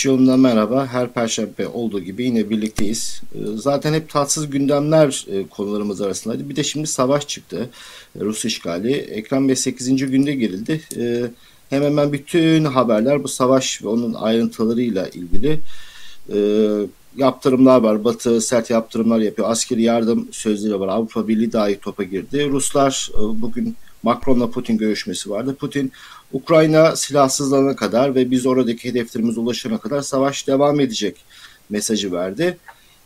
Akış yolundan merhaba. Her perşembe olduğu gibi yine birlikteyiz. Ee, zaten hep tatsız gündemler e, konularımız arasındaydı. Bir de şimdi savaş çıktı. Rus işgali. Ekran Bey 8. günde girildi. Ee, hemen hemen bütün haberler bu savaş ve onun ayrıntılarıyla ilgili. Yaptırımlar var. Batı sert yaptırımlar yapıyor. Askeri yardım sözleri var. Avrupa Birliği dahi topa girdi. Ruslar e, bugün Macron'la Putin görüşmesi vardı. Putin Ukrayna silahsızlanana kadar ve biz oradaki hedeflerimize ulaşana kadar savaş devam edecek mesajı verdi.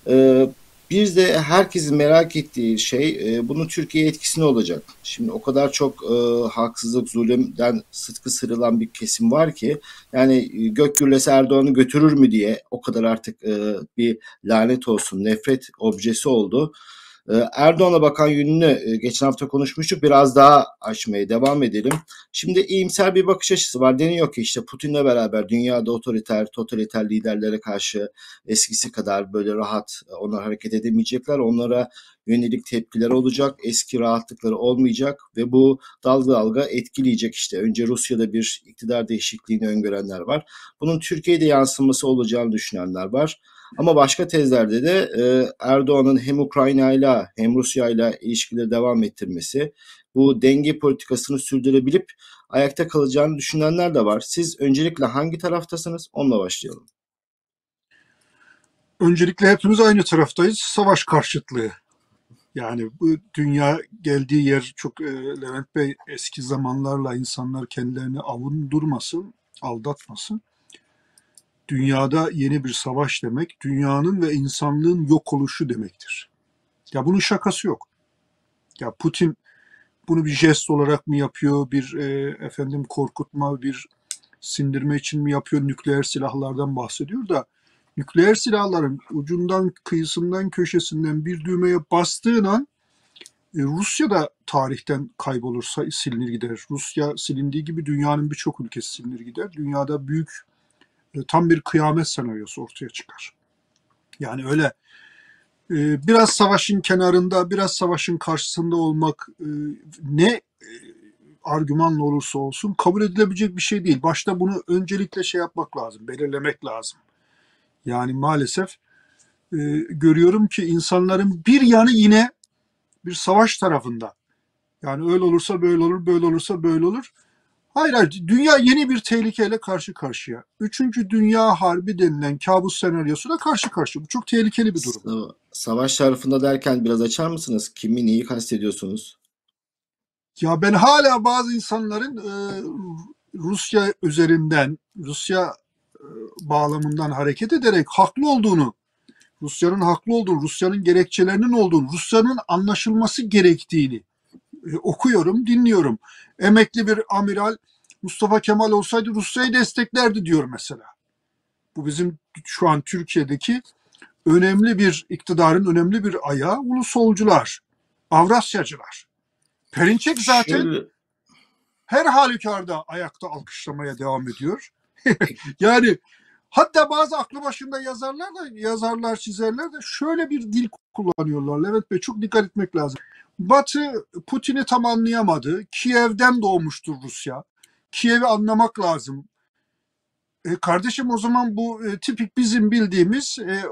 Ee, bir de herkesin merak ettiği şey e, bunun Türkiye etkisi ne olacak? Şimdi o kadar çok e, haksızlık, zulümden sıtkı sırılan bir kesim var ki yani e, gök gürlesi Erdoğan'ı götürür mü diye o kadar artık e, bir lanet olsun, nefret objesi oldu. Ee, Erdoğan'a bakan yönünü e, geçen hafta konuşmuştuk. Biraz daha açmaya devam edelim. Şimdi iyimser bir bakış açısı var. Deniyor ki işte Putin'le beraber dünyada otoriter, totaliter liderlere karşı eskisi kadar böyle rahat e, onlar hareket edemeyecekler. Onlara yönelik tepkiler olacak. Eski rahatlıkları olmayacak ve bu dalga dalga etkileyecek işte. Önce Rusya'da bir iktidar değişikliğini öngörenler var. Bunun Türkiye'de yansıması olacağını düşünenler var. Ama başka tezlerde de e, Erdoğan'ın hem Ukrayna ile hem Rusya ile ilişkileri devam ettirmesi, bu denge politikasını sürdürebilip ayakta kalacağını düşünenler de var. Siz öncelikle hangi taraftasınız? Onunla başlayalım. Öncelikle hepimiz aynı taraftayız. Savaş karşıtlığı. Yani bu dünya geldiği yer çok e, Levent Bey eski zamanlarla insanlar kendilerini avundurmasın, aldatmasın dünyada yeni bir savaş demek, dünyanın ve insanlığın yok oluşu demektir. Ya bunun şakası yok. Ya Putin bunu bir jest olarak mı yapıyor, bir e, efendim korkutma, bir sindirme için mi yapıyor, nükleer silahlardan bahsediyor da nükleer silahların ucundan, kıyısından, köşesinden bir düğmeye bastığın an e, Rusya da tarihten kaybolursa silinir gider. Rusya silindiği gibi dünyanın birçok ülkesi silinir gider. Dünyada büyük tam bir kıyamet senaryosu ortaya çıkar. Yani öyle e, biraz savaşın kenarında, biraz savaşın karşısında olmak e, ne argümanla olursa olsun kabul edilebilecek bir şey değil. Başta bunu öncelikle şey yapmak lazım, belirlemek lazım. Yani maalesef görüyorum ki insanların bir yanı yine bir savaş tarafında. Yani öyle olursa böyle olur, böyle olursa böyle olur. Hayır hayır dünya yeni bir tehlikeyle karşı karşıya. Üçüncü Dünya Harbi denilen kabus senaryosuna karşı karşıya. Bu çok tehlikeli bir durum. Savaş tarafında derken biraz açar mısınız? Kimi neyi kastediyorsunuz? Ya ben hala bazı insanların e, Rusya üzerinden, Rusya e, bağlamından hareket ederek haklı olduğunu, Rusya'nın haklı olduğunu, Rusya'nın gerekçelerinin olduğunu, Rusya'nın anlaşılması gerektiğini okuyorum, dinliyorum. Emekli bir amiral Mustafa Kemal olsaydı Rusya'yı desteklerdi diyor mesela. Bu bizim şu an Türkiye'deki önemli bir iktidarın önemli bir ayağı ulusolcular, Avrasyacılar. Perinçek zaten Şöyle... her halükarda ayakta alkışlamaya devam ediyor. yani hatta bazı aklı başında yazarlar da yazarlar çizerler de şöyle bir dil kullanıyorlar. Levent Bey çok dikkat etmek lazım. Batı Putin'i tam anlayamadı. Kiev'den doğmuştur Rusya. Kiev'i anlamak lazım. E, kardeşim o zaman bu e, tipik bizim bildiğimiz e,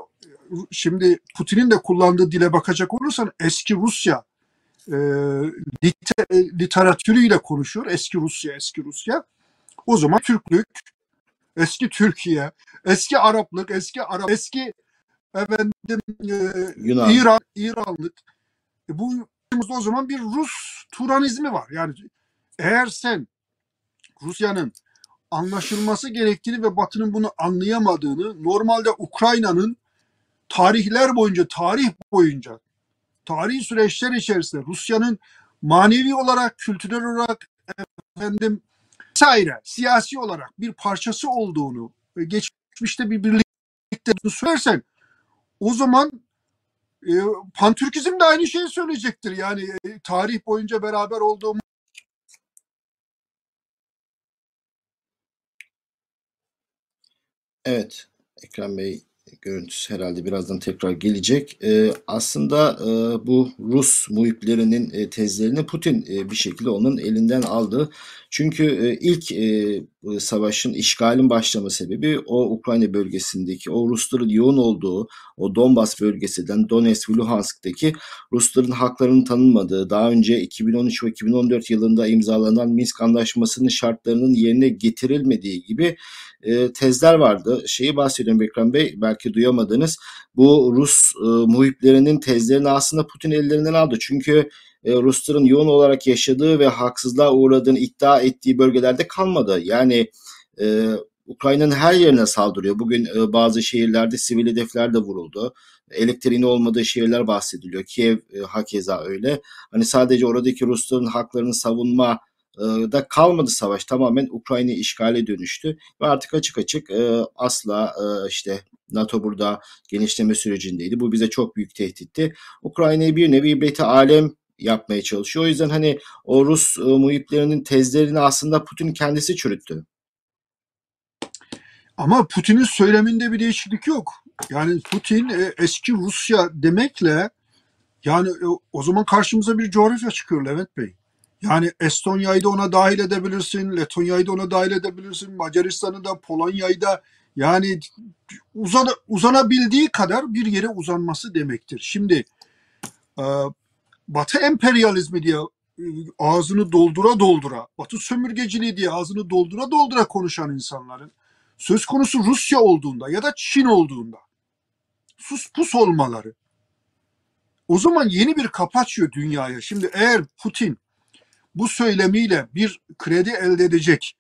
şimdi Putin'in de kullandığı dile bakacak olursan eski Rusya e, liter, e, literatürüyle konuşuyor. Eski Rusya, eski Rusya. O zaman Türklük, eski Türkiye, eski Araplık, eski Arap, eski efendim e, Yunan. İran, İranlık. E, bu o zaman bir Rus Turanizmi var. Yani eğer sen Rusya'nın anlaşılması gerektiğini ve Batı'nın bunu anlayamadığını, normalde Ukrayna'nın tarihler boyunca, tarih boyunca, tarihi süreçler içerisinde Rusya'nın manevi olarak, kültürel olarak, efendim, vesaire, siyasi olarak bir parçası olduğunu geçmişte bir birlikte söylersen o zaman e, Pantürkizm de aynı şeyi söyleyecektir. Yani e, tarih boyunca beraber olduğumuz Evet, Ekrem Bey görüntüsü herhalde birazdan tekrar gelecek. Ee, aslında e, bu Rus muhiplerinin e, tezlerini Putin e, bir şekilde onun elinden aldı. Çünkü e, ilk e, e, savaşın işgalin başlama sebebi o Ukrayna bölgesindeki o Rusların yoğun olduğu o Donbas bölgesinden Donetsk ve Luhansk'taki Rusların haklarının tanınmadığı daha önce 2013 ve 2014 yılında imzalanan Minsk Anlaşması'nın şartlarının yerine getirilmediği gibi e, tezler vardı. Şeyi bahsediyorum Ekrem Bey belki duyamadınız. Bu Rus e, muhiplerinin tezlerini aslında Putin ellerinden aldı. Çünkü e, Rusların yoğun olarak yaşadığı ve haksızlığa uğradığını iddia ettiği bölgelerde kalmadı. Yani e, Ukrayna'nın her yerine saldırıyor. Bugün e, bazı şehirlerde sivil hedefler de vuruldu. Elektriğin olmadığı şehirler bahsediliyor. Kiev e, hakeza öyle. Hani sadece oradaki Rusların haklarını savunma e, da kalmadı savaş. Tamamen Ukrayna işgale dönüştü. Ve artık açık açık e, asla e, işte NATO burada genişleme sürecindeydi. Bu bize çok büyük tehditti. Ukrayna'yı bir nevi beti alem yapmaya çalışıyor. O yüzden hani o Rus e, muhiplerinin tezlerini aslında Putin kendisi çürüttü. Ama Putin'in söyleminde bir değişiklik yok. Yani Putin e, eski Rusya demekle yani e, o zaman karşımıza bir coğrafya çıkıyor Levent Bey. Yani Estonya'yı da ona dahil edebilirsin, Letonya'yı da ona dahil edebilirsin, Macaristan'ı da, Polonya'yı da yani uzan, uzanabildiği kadar bir yere uzanması demektir. Şimdi e, Batı emperyalizmi diye e, ağzını doldura doldura, Batı sömürgeciliği diye ağzını doldura doldura konuşan insanların söz konusu Rusya olduğunda ya da Çin olduğunda sus pus olmaları o zaman yeni bir kapı açıyor dünyaya. Şimdi eğer Putin bu söylemiyle bir kredi elde edecek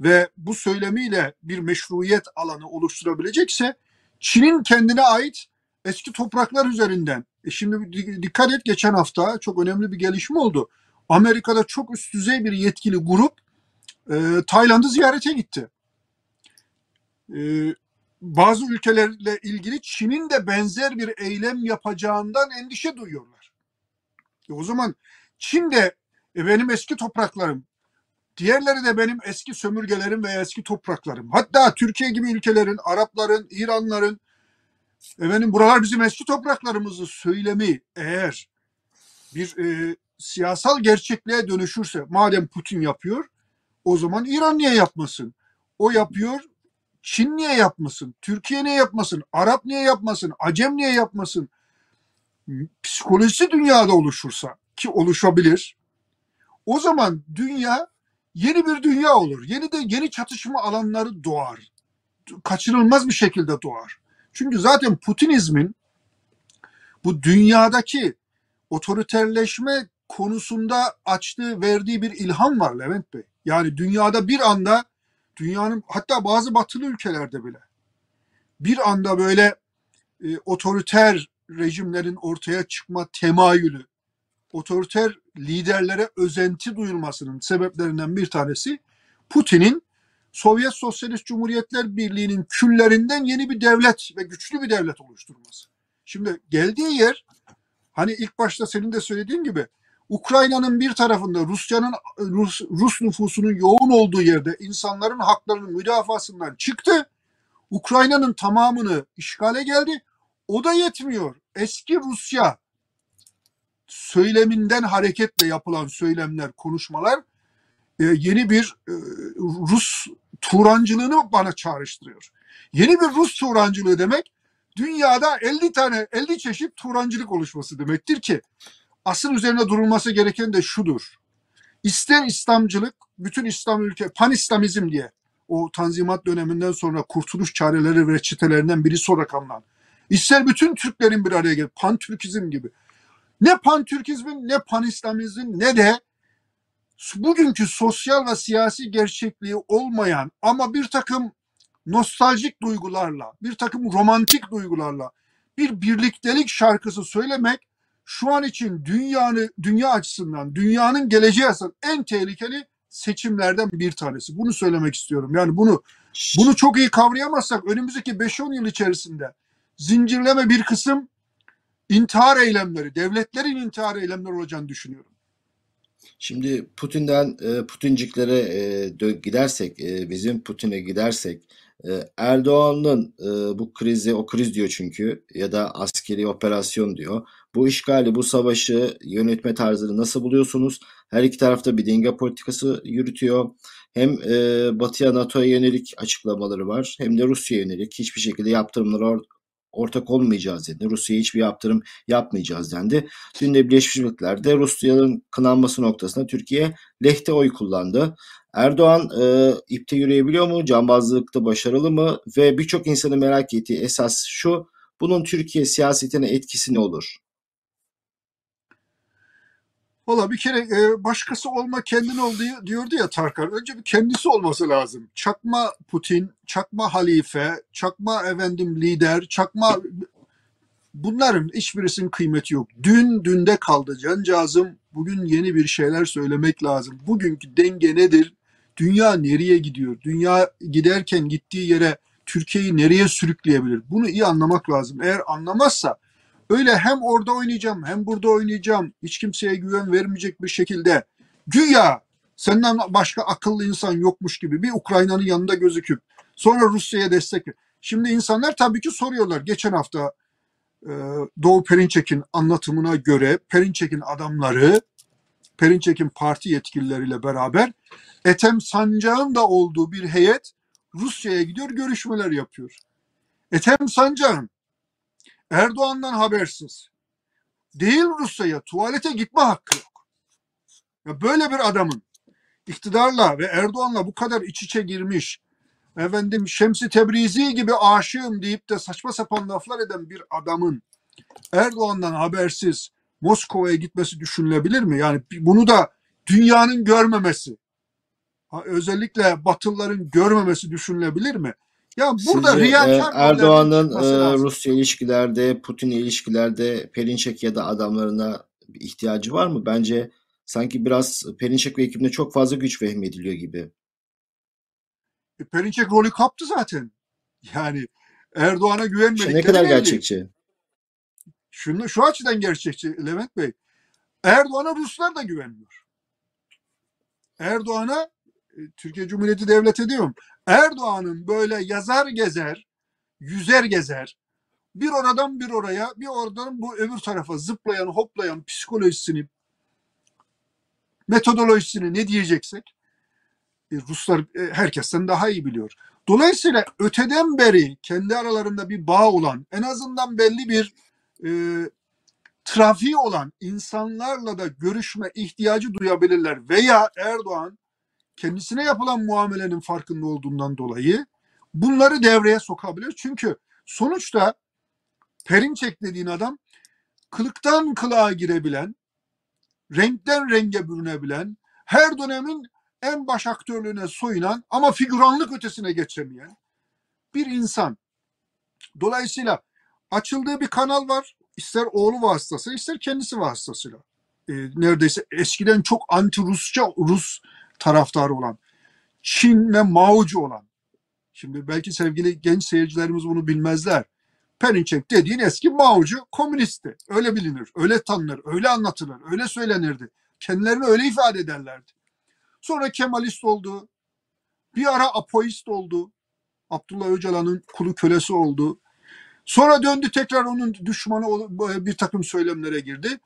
ve bu söylemiyle bir meşruiyet alanı oluşturabilecekse Çin'in kendine ait eski topraklar üzerinden. E şimdi dikkat et geçen hafta çok önemli bir gelişme oldu. Amerika'da çok üst düzey bir yetkili grup e, Tayland'ı ziyarete gitti. E, bazı ülkelerle ilgili Çin'in de benzer bir eylem yapacağından endişe duyuyorlar. E o zaman Çin de e, benim eski topraklarım, diğerleri de benim eski sömürgelerim veya eski topraklarım. Hatta Türkiye gibi ülkelerin, Arapların, İranların, efendim buralar bizim eski topraklarımızı söylemi eğer bir e, siyasal gerçekliğe dönüşürse madem Putin yapıyor o zaman İran niye yapmasın? O yapıyor Çin niye yapmasın? Türkiye niye yapmasın? Arap niye yapmasın? Acem niye yapmasın? Psikolojisi dünyada oluşursa ki oluşabilir. O zaman dünya yeni bir dünya olur. Yeni de yeni çatışma alanları doğar. Kaçınılmaz bir şekilde doğar. Çünkü zaten Putinizmin bu dünyadaki otoriterleşme konusunda açtığı, verdiği bir ilham var Levent Bey. Yani dünyada bir anda dünyanın hatta bazı batılı ülkelerde bile bir anda böyle e, otoriter rejimlerin ortaya çıkma temayülü, otoriter liderlere özenti duyulmasının sebeplerinden bir tanesi Putin'in Sovyet Sosyalist Cumhuriyetler Birliği'nin küllerinden yeni bir devlet ve güçlü bir devlet oluşturması. Şimdi geldiği yer hani ilk başta senin de söylediğin gibi Ukrayna'nın bir tarafında Rusya'nın Rus, Rus nüfusunun yoğun olduğu yerde insanların haklarının müdafasından çıktı. Ukrayna'nın tamamını işgale geldi. O da yetmiyor. Eski Rusya söyleminden hareketle yapılan söylemler, konuşmalar e, yeni bir e, Rus Turancılığını bana çağrıştırıyor. Yeni bir Rus Turancılığı demek dünyada 50 tane 50 çeşit Turancılık oluşması demektir ki asıl üzerine durulması gereken de şudur. İster İslamcılık, bütün İslam ülke, pan-İslamizm diye o tanzimat döneminden sonra kurtuluş çareleri ve reçetelerinden birisi olarak anılan. İster bütün Türklerin bir araya gelip pan-Türkizm gibi. Ne pan-Türkizmin ne pan-İslamizmin ne de bugünkü sosyal ve siyasi gerçekliği olmayan ama bir takım nostaljik duygularla, bir takım romantik duygularla bir birliktelik şarkısı söylemek şu an için dünyanın dünya açısından, dünyanın geleceği açısından en tehlikeli seçimlerden bir tanesi. Bunu söylemek istiyorum. Yani bunu bunu çok iyi kavrayamazsak önümüzdeki 5-10 yıl içerisinde zincirleme bir kısım intihar eylemleri, devletlerin intihar eylemleri olacağını düşünüyorum. Şimdi Putin'den e, Putinciklere e, gidersek, e, bizim Putin'e gidersek, Erdoğan'ın bu krizi, o kriz diyor çünkü ya da askeri operasyon diyor. Bu işgali, bu savaşı yönetme tarzını nasıl buluyorsunuz? Her iki tarafta bir denge politikası yürütüyor. Hem Batı'ya NATO'ya yönelik açıklamaları var hem de Rusya'ya yönelik hiçbir şekilde yaptırımlara or- ortak olmayacağız dedi. Rusya'ya hiçbir yaptırım yapmayacağız dendi. Dün de Birleşmiş Milletler'de Rusya'nın kınanması noktasında Türkiye lehte oy kullandı. Erdoğan e, ipte yürüyebiliyor mu? Cambazlıkta başarılı mı? Ve birçok insanı merak ettiği esas şu. Bunun Türkiye siyasetine etkisi ne olur? Valla bir kere e, başkası olma kendin ol diyordu ya Tarkan. Önce bir kendisi olması lazım. Çakma Putin, çakma halife, çakma efendim lider, çakma bunların hiçbirisinin kıymeti yok. Dün dünde kaldı cancağızım. Bugün yeni bir şeyler söylemek lazım. Bugünkü denge nedir? Dünya nereye gidiyor? Dünya giderken gittiği yere Türkiye'yi nereye sürükleyebilir? Bunu iyi anlamak lazım. Eğer anlamazsa öyle hem orada oynayacağım hem burada oynayacağım hiç kimseye güven vermeyecek bir şekilde güya senden başka akıllı insan yokmuş gibi bir Ukrayna'nın yanında gözüküp sonra Rusya'ya destek Şimdi insanlar tabii ki soruyorlar. Geçen hafta e, Doğu Perinçek'in anlatımına göre Perinçek'in adamları Perinçek'in parti yetkilileriyle beraber Ethem Sancak'ın da olduğu bir heyet Rusya'ya gidiyor görüşmeler yapıyor. Ethem Sancak'ın Erdoğan'dan habersiz değil Rusya'ya tuvalete gitme hakkı yok. Ya böyle bir adamın iktidarla ve Erdoğan'la bu kadar iç içe girmiş efendim Şemsi Tebrizi gibi aşığım deyip de saçma sapan laflar eden bir adamın Erdoğan'dan habersiz Moskova'ya gitmesi düşünülebilir mi? Yani bunu da dünyanın görmemesi, özellikle Batılıların görmemesi düşünülebilir mi? Ya burada Sizce e, riyakar rollerden Erdoğan'ın e. Rusya ilişkilerde, Putin'le ilişkilerde Perinçek ya da adamlarına bir ihtiyacı var mı? Bence sanki biraz Perinçek ve ekibine çok fazla güç vehmediliyor gibi. E, Perinçek rolü kaptı zaten. Yani Erdoğan'a İşte güvenmedikleri ne kadar belli. gerçekçi? Şunu, şu açıdan gerçekçi Levent Bey. Erdoğan'a Ruslar da güvenmiyor. Erdoğan'a e, Türkiye Cumhuriyeti Devleti diyorum. Erdoğan'ın böyle yazar gezer, yüzer gezer, bir oradan bir oraya, bir oradan bu öbür tarafa zıplayan, hoplayan psikolojisini, metodolojisini ne diyeceksek e, Ruslar e, herkesten daha iyi biliyor. Dolayısıyla öteden beri kendi aralarında bir bağ olan, en azından belli bir e, trafiği olan insanlarla da görüşme ihtiyacı duyabilirler. Veya Erdoğan kendisine yapılan muamelenin farkında olduğundan dolayı bunları devreye sokabilir. Çünkü sonuçta Perinçek dediğin adam kılıktan kılığa girebilen, renkten renge bürünebilen, her dönemin en baş aktörlüğüne soyunan ama figüranlık ötesine geçemeyen bir insan. Dolayısıyla açıldığı bir kanal var. İster oğlu vasıtası, ister kendisi vasıtasıyla. Ee, neredeyse eskiden çok anti-Rusça, Rus taraftarı olan, Çin ve Mao'cu olan. Şimdi belki sevgili genç seyircilerimiz bunu bilmezler. Perinçek dediğin eski Mao'cu komünistti. Öyle bilinir, öyle tanınır, öyle anlatılır, öyle söylenirdi. Kendilerini öyle ifade ederlerdi. Sonra Kemalist oldu. Bir ara apoist oldu. Abdullah Öcalan'ın kulu kölesi oldu. Sonra döndü tekrar onun düşmanı bir takım söylemlere girdi.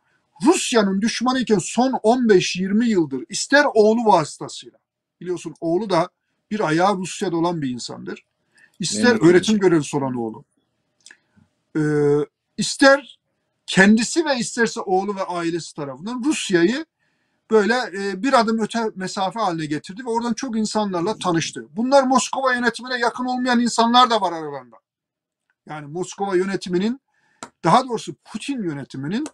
Rusya'nın düşmanı iken son 15-20 yıldır ister oğlu vasıtasıyla biliyorsun oğlu da bir ayağı Rusya'da olan bir insandır. İster Mehmet öğretim görevlisi olan oğlu. Ee, ister kendisi ve isterse oğlu ve ailesi tarafından Rusya'yı böyle e, bir adım öte mesafe haline getirdi ve oradan çok insanlarla tanıştı. Bunlar Moskova yönetimine yakın olmayan insanlar da var aralarında. Yani Moskova yönetiminin daha doğrusu Putin yönetiminin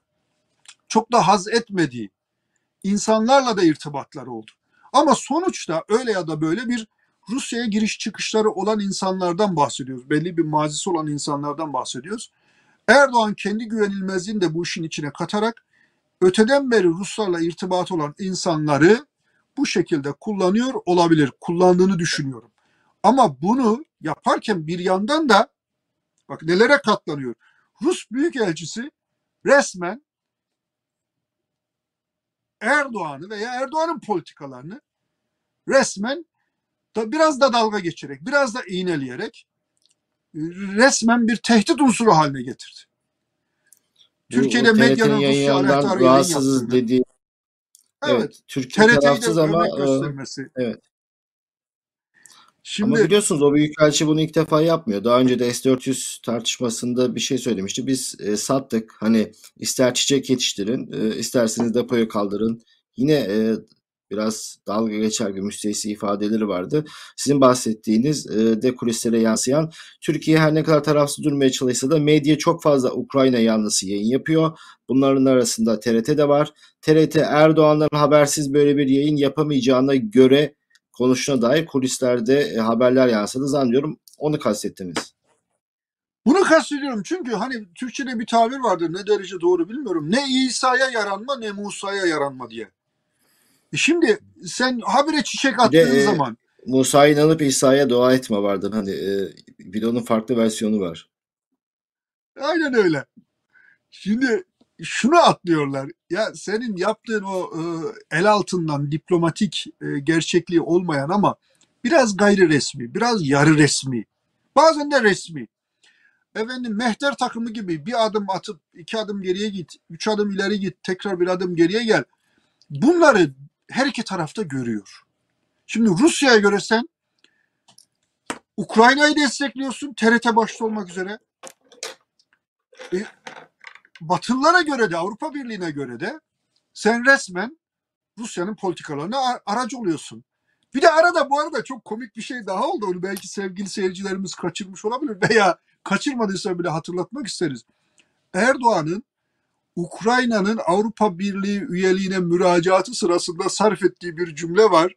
çok da haz etmediği insanlarla da irtibatları oldu. Ama sonuçta öyle ya da böyle bir Rusya'ya giriş çıkışları olan insanlardan bahsediyoruz. Belli bir mazisi olan insanlardan bahsediyoruz. Erdoğan kendi güvenilmezliğini de bu işin içine katarak öteden beri Ruslarla irtibat olan insanları bu şekilde kullanıyor olabilir. Kullandığını düşünüyorum. Ama bunu yaparken bir yandan da bak nelere katlanıyor. Rus Büyükelçisi resmen Erdoğan'ı veya Erdoğan'ın politikalarını resmen da biraz da dalga geçerek, biraz da iğneleyerek e, resmen bir tehdit unsuru haline getirdi. Bu Türkiye'de medyanın Rusya rahatsızız dediği Evet, Evet. Türkiye tarafsız ama e, göstermesi. evet. Ama Şimdi biliyorsunuz o büyükelçi bunu ilk defa yapmıyor. Daha önce de S-400 tartışmasında bir şey söylemişti. Biz e, sattık. Hani ister çiçek yetiştirin, e, isterseniz depoya kaldırın. Yine e, biraz dalga geçer bir müstehsi ifadeleri vardı. Sizin bahsettiğiniz e, de kulislere yansıyan Türkiye her ne kadar tarafsız durmaya çalışsa da medya çok fazla Ukrayna yanlısı yayın yapıyor. Bunların arasında TRT de var. TRT Erdoğan'dan habersiz böyle bir yayın yapamayacağına göre konuşuna dair kulislerde e, haberler yansıdı zannediyorum. Onu kastettiniz. bunu kastediyorum çünkü hani Türkçe'de bir tabir vardır ne derece doğru bilmiyorum. Ne İsa'ya yaranma ne Musa'ya yaranma diye. E Şimdi sen habire çiçek Bir de attığın e, zaman Musa'ya inanıp İsa'ya dua etme vardır. Hani e, bir de onun farklı versiyonu var. aynen öyle. Şimdi şunu atlıyorlar. Ya senin yaptığın o e, el altından diplomatik e, gerçekliği olmayan ama biraz gayri resmi, biraz yarı resmi, bazen de resmi. Efendim mehter takımı gibi bir adım atıp iki adım geriye git, üç adım ileri git, tekrar bir adım geriye gel. Bunları her iki tarafta görüyor. Şimdi Rusya'ya göre sen Ukrayna'yı destekliyorsun, TRT başta olmak üzere. E, Batılılara göre de Avrupa Birliği'ne göre de sen resmen Rusya'nın politikalarına aracı oluyorsun. Bir de arada bu arada çok komik bir şey daha oldu. Onu belki sevgili seyircilerimiz kaçırmış olabilir veya kaçırmadıysa bile hatırlatmak isteriz. Erdoğan'ın Ukrayna'nın Avrupa Birliği üyeliğine müracaatı sırasında sarf ettiği bir cümle var.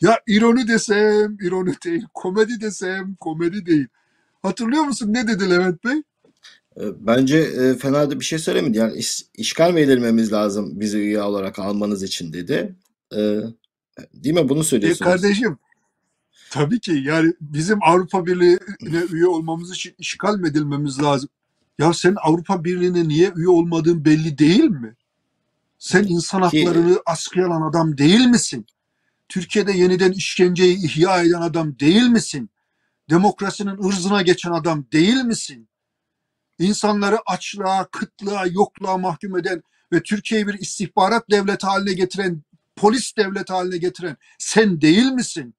Ya ironi desem ironi değil, komedi desem komedi değil. Hatırlıyor musun ne dedi Levent Bey? E, Bence e, fena da bir şey söylemedi. Yani iş- işgal mi edilmemiz lazım bizi üye olarak almanız için dedi. E, değil mi? Bunu E söylüyorsunuz. kardeşim tabii ki yani bizim Avrupa Birliği'ne üye olmamız için işgal mi edilmemiz lazım? Ya sen Avrupa Birliği'ne niye üye olmadığın belli değil mi? Sen insan Ki haklarını askıya alan adam değil misin? Türkiye'de yeniden işkenceyi ihya eden adam değil misin? Demokrasinin ırzına geçen adam değil misin? İnsanları açlığa, kıtlığa, yokluğa mahkum eden ve Türkiye'yi bir istihbarat devleti haline getiren, polis devleti haline getiren sen değil misin?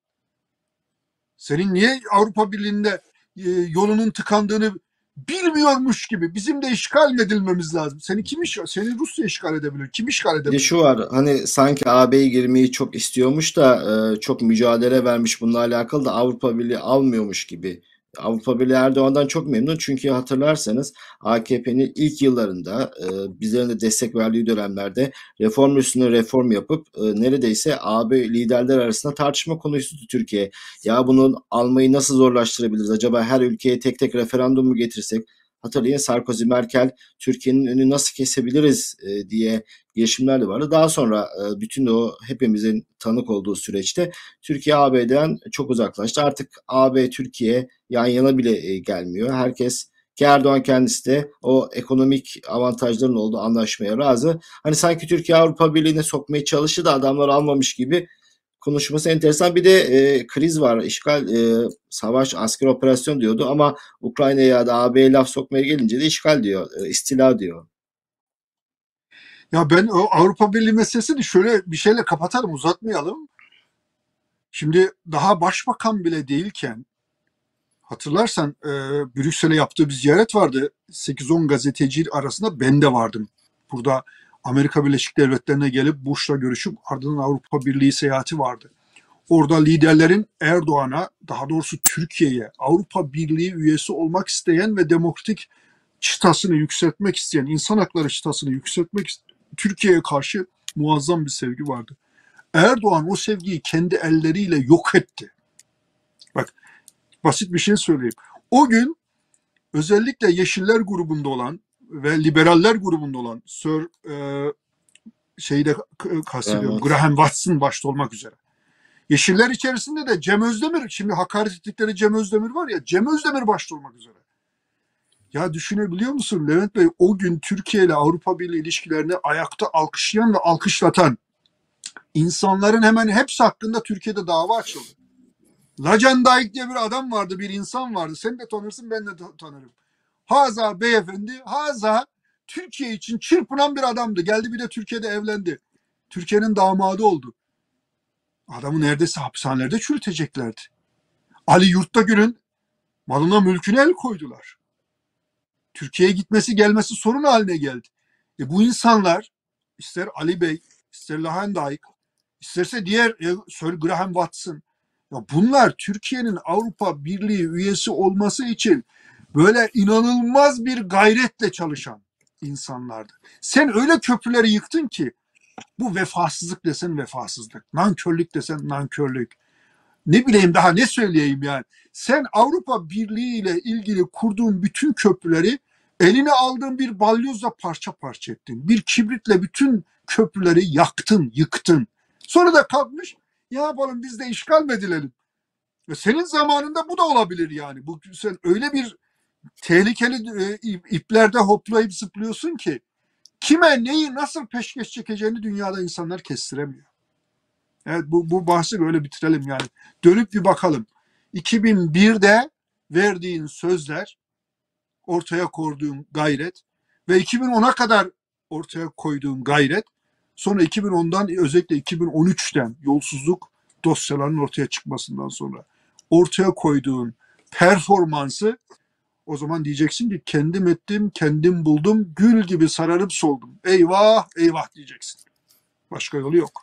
Senin niye Avrupa Birliği'nde e, yolunun tıkandığını bilmiyormuş gibi bizim de işgal mi edilmemiz lazım? Seni kim iş, seni Rusya işgal edebilir? Kim işgal Bir de edebilir? şu var hani sanki AB'ye girmeyi çok istiyormuş da e, çok mücadele vermiş bununla alakalı da Avrupa Birliği almıyormuş gibi. Avrupa Birliği Erdoğan'dan çok memnun çünkü hatırlarsanız AKP'nin ilk yıllarında e, bizlerin de destek verdiği dönemlerde reform üstüne reform yapıp e, neredeyse AB liderler arasında tartışma konusuydu Türkiye. Ya bunun almayı nasıl zorlaştırabiliriz? Acaba her ülkeye tek tek referandum mu getirsek? Hatırlayın Sarkozy, Merkel Türkiye'nin önünü nasıl kesebiliriz e, diye girişimler de vardı. Daha sonra e, bütün o hepimizin tanık olduğu süreçte Türkiye AB'den çok uzaklaştı. Artık AB Türkiye yan yana bile e, gelmiyor. Herkes ki Erdoğan kendisi de o ekonomik avantajların olduğu anlaşmaya razı. Hani sanki Türkiye Avrupa Birliği'ne sokmaya çalıştı da adamlar almamış gibi konuşması enteresan. Bir de e, kriz var. İşgal, e, savaş, asker operasyon diyordu ama Ukrayna'ya ya da AB'ye laf sokmaya gelince de işgal diyor. E, istila diyor. Ya ben o Avrupa Birliği meselesini şöyle bir şeyle kapatalım, uzatmayalım. Şimdi daha başbakan bile değilken hatırlarsan e, Brüksel'e yaptığı bir ziyaret vardı. 8-10 gazeteci arasında ben de vardım. Burada Amerika Birleşik Devletleri'ne gelip Bush'la görüşüp ardından Avrupa Birliği seyahati vardı. Orada liderlerin Erdoğan'a, daha doğrusu Türkiye'ye Avrupa Birliği üyesi olmak isteyen ve demokratik çıtasını yükseltmek isteyen, insan hakları çıtasını yükseltmek isteyen Türkiye'ye karşı muazzam bir sevgi vardı. Erdoğan o sevgiyi kendi elleriyle yok etti. Bak basit bir şey söyleyeyim. O gün özellikle Yeşiller grubunda olan ve Liberaller grubunda olan Sir e, şeyde k- kastediyorum Graham Graham Watson başta olmak üzere. Yeşiller içerisinde de Cem Özdemir, şimdi hakaret ettikleri Cem Özdemir var ya, Cem Özdemir başta olmak üzere. Ya düşünebiliyor musun Levent Bey o gün Türkiye ile Avrupa Birliği ilişkilerini ayakta alkışlayan ve alkışlatan insanların hemen hepsi hakkında Türkiye'de dava açıldı. Lacan Daik diye bir adam vardı, bir insan vardı. Sen de tanırsın, ben de ta- tanırım. Haza beyefendi, Haza Türkiye için çırpınan bir adamdı. Geldi bir de Türkiye'de evlendi. Türkiye'nin damadı oldu. Adamı neredeyse hapishanelerde çürüteceklerdi. Ali Yurttagül'ün malına mülküne el koydular. Türkiye'ye gitmesi gelmesi sorun haline geldi. E bu insanlar ister Ali Bey, ister Lahendijk, isterse diğer e, Sir Graham Watson. Ya bunlar Türkiye'nin Avrupa Birliği üyesi olması için böyle inanılmaz bir gayretle çalışan insanlardı. Sen öyle köprüleri yıktın ki bu vefasızlık desen vefasızlık, nankörlük desen nankörlük. Ne bileyim daha ne söyleyeyim yani. Sen Avrupa Birliği ile ilgili kurduğun bütün köprüleri eline aldığın bir balyozla parça parça ettin. Bir kibritle bütün köprüleri yaktın, yıktın. Sonra da kalkmış ya yapalım biz de işgal mi edilelim? Ve senin zamanında bu da olabilir yani. Bu sen öyle bir tehlikeli e, iplerde hoplayıp zıplıyorsun ki kime neyi nasıl peşkeş çekeceğini dünyada insanlar kestiremiyor. Evet bu, bu bahsi böyle bitirelim yani. Dönüp bir bakalım. 2001'de verdiğin sözler, ortaya koyduğun gayret ve 2010'a kadar ortaya koyduğun gayret sonra 2010'dan özellikle 2013'ten yolsuzluk dosyalarının ortaya çıkmasından sonra ortaya koyduğun performansı o zaman diyeceksin ki kendim ettim, kendim buldum, gül gibi sararıp soldum. Eyvah, eyvah diyeceksin. Başka yolu yok.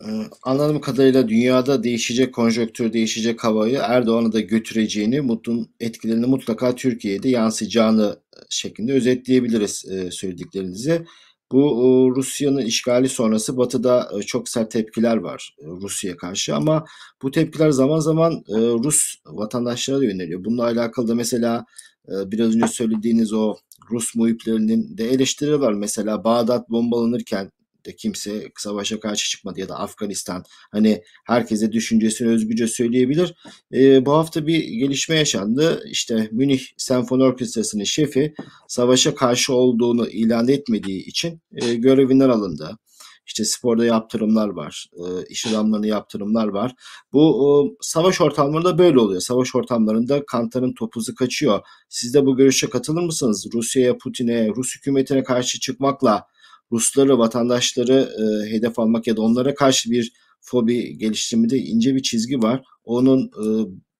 Ee, anladığım kadarıyla dünyada değişecek konjonktür, değişecek havayı Erdoğan'ı da götüreceğini, mutlu etkilerini mutlaka Türkiye'de yansıyacağını şeklinde özetleyebiliriz e, söylediklerinizi. Bu Rusya'nın işgali sonrası Batı'da e, çok sert tepkiler var e, Rusya'ya karşı ama bu tepkiler zaman zaman Rus vatandaşlara da yöneliyor. Bununla alakalı da mesela biraz önce söylediğiniz o Rus muhiplerinin de eleştiri var. Mesela Bağdat bombalanırken de kimse savaşa karşı çıkmadı ya da Afganistan hani herkese düşüncesini özgürce söyleyebilir. E, bu hafta bir gelişme yaşandı. İşte Münih Senfoni Orkestrası'nın şefi savaşa karşı olduğunu ilan etmediği için e, görevinden alındı. İşte sporda yaptırımlar var, iş adamlarına yaptırımlar var. Bu savaş ortamlarında böyle oluyor. Savaş ortamlarında kantarın topuzu kaçıyor. Siz de bu görüşe katılır mısınız? Rusya'ya, Putin'e, Rus hükümetine karşı çıkmakla Rusları, vatandaşları e, hedef almak ya da onlara karşı bir fobi geliştirmede ince bir çizgi var. Onun e,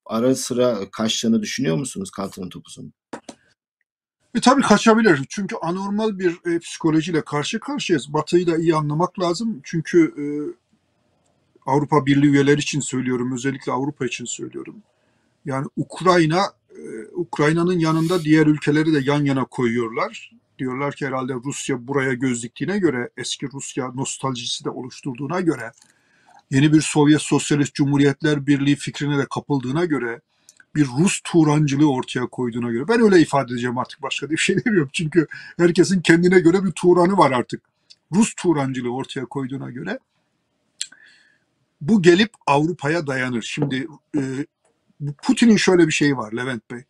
ara sıra kaçtığını düşünüyor musunuz Kantar'ın topuzun? E, tabii kaçabilir. Çünkü anormal bir e, psikolojiyle karşı karşıyayız. Batı'yı da iyi anlamak lazım. Çünkü e, Avrupa Birliği üyeleri için söylüyorum. Özellikle Avrupa için söylüyorum. Yani Ukrayna, e, Ukrayna'nın yanında diğer ülkeleri de yan yana koyuyorlar diyorlar ki herhalde Rusya buraya göz diktiğine göre eski Rusya nostaljisi de oluşturduğuna göre yeni bir Sovyet Sosyalist Cumhuriyetler Birliği fikrine de kapıldığına göre bir Rus Turancılığı ortaya koyduğuna göre ben öyle ifade edeceğim artık başka bir şey demiyorum çünkü herkesin kendine göre bir Turanı var artık. Rus Turancılığı ortaya koyduğuna göre bu gelip Avrupa'ya dayanır. Şimdi e, Putin'in şöyle bir şeyi var Levent Bey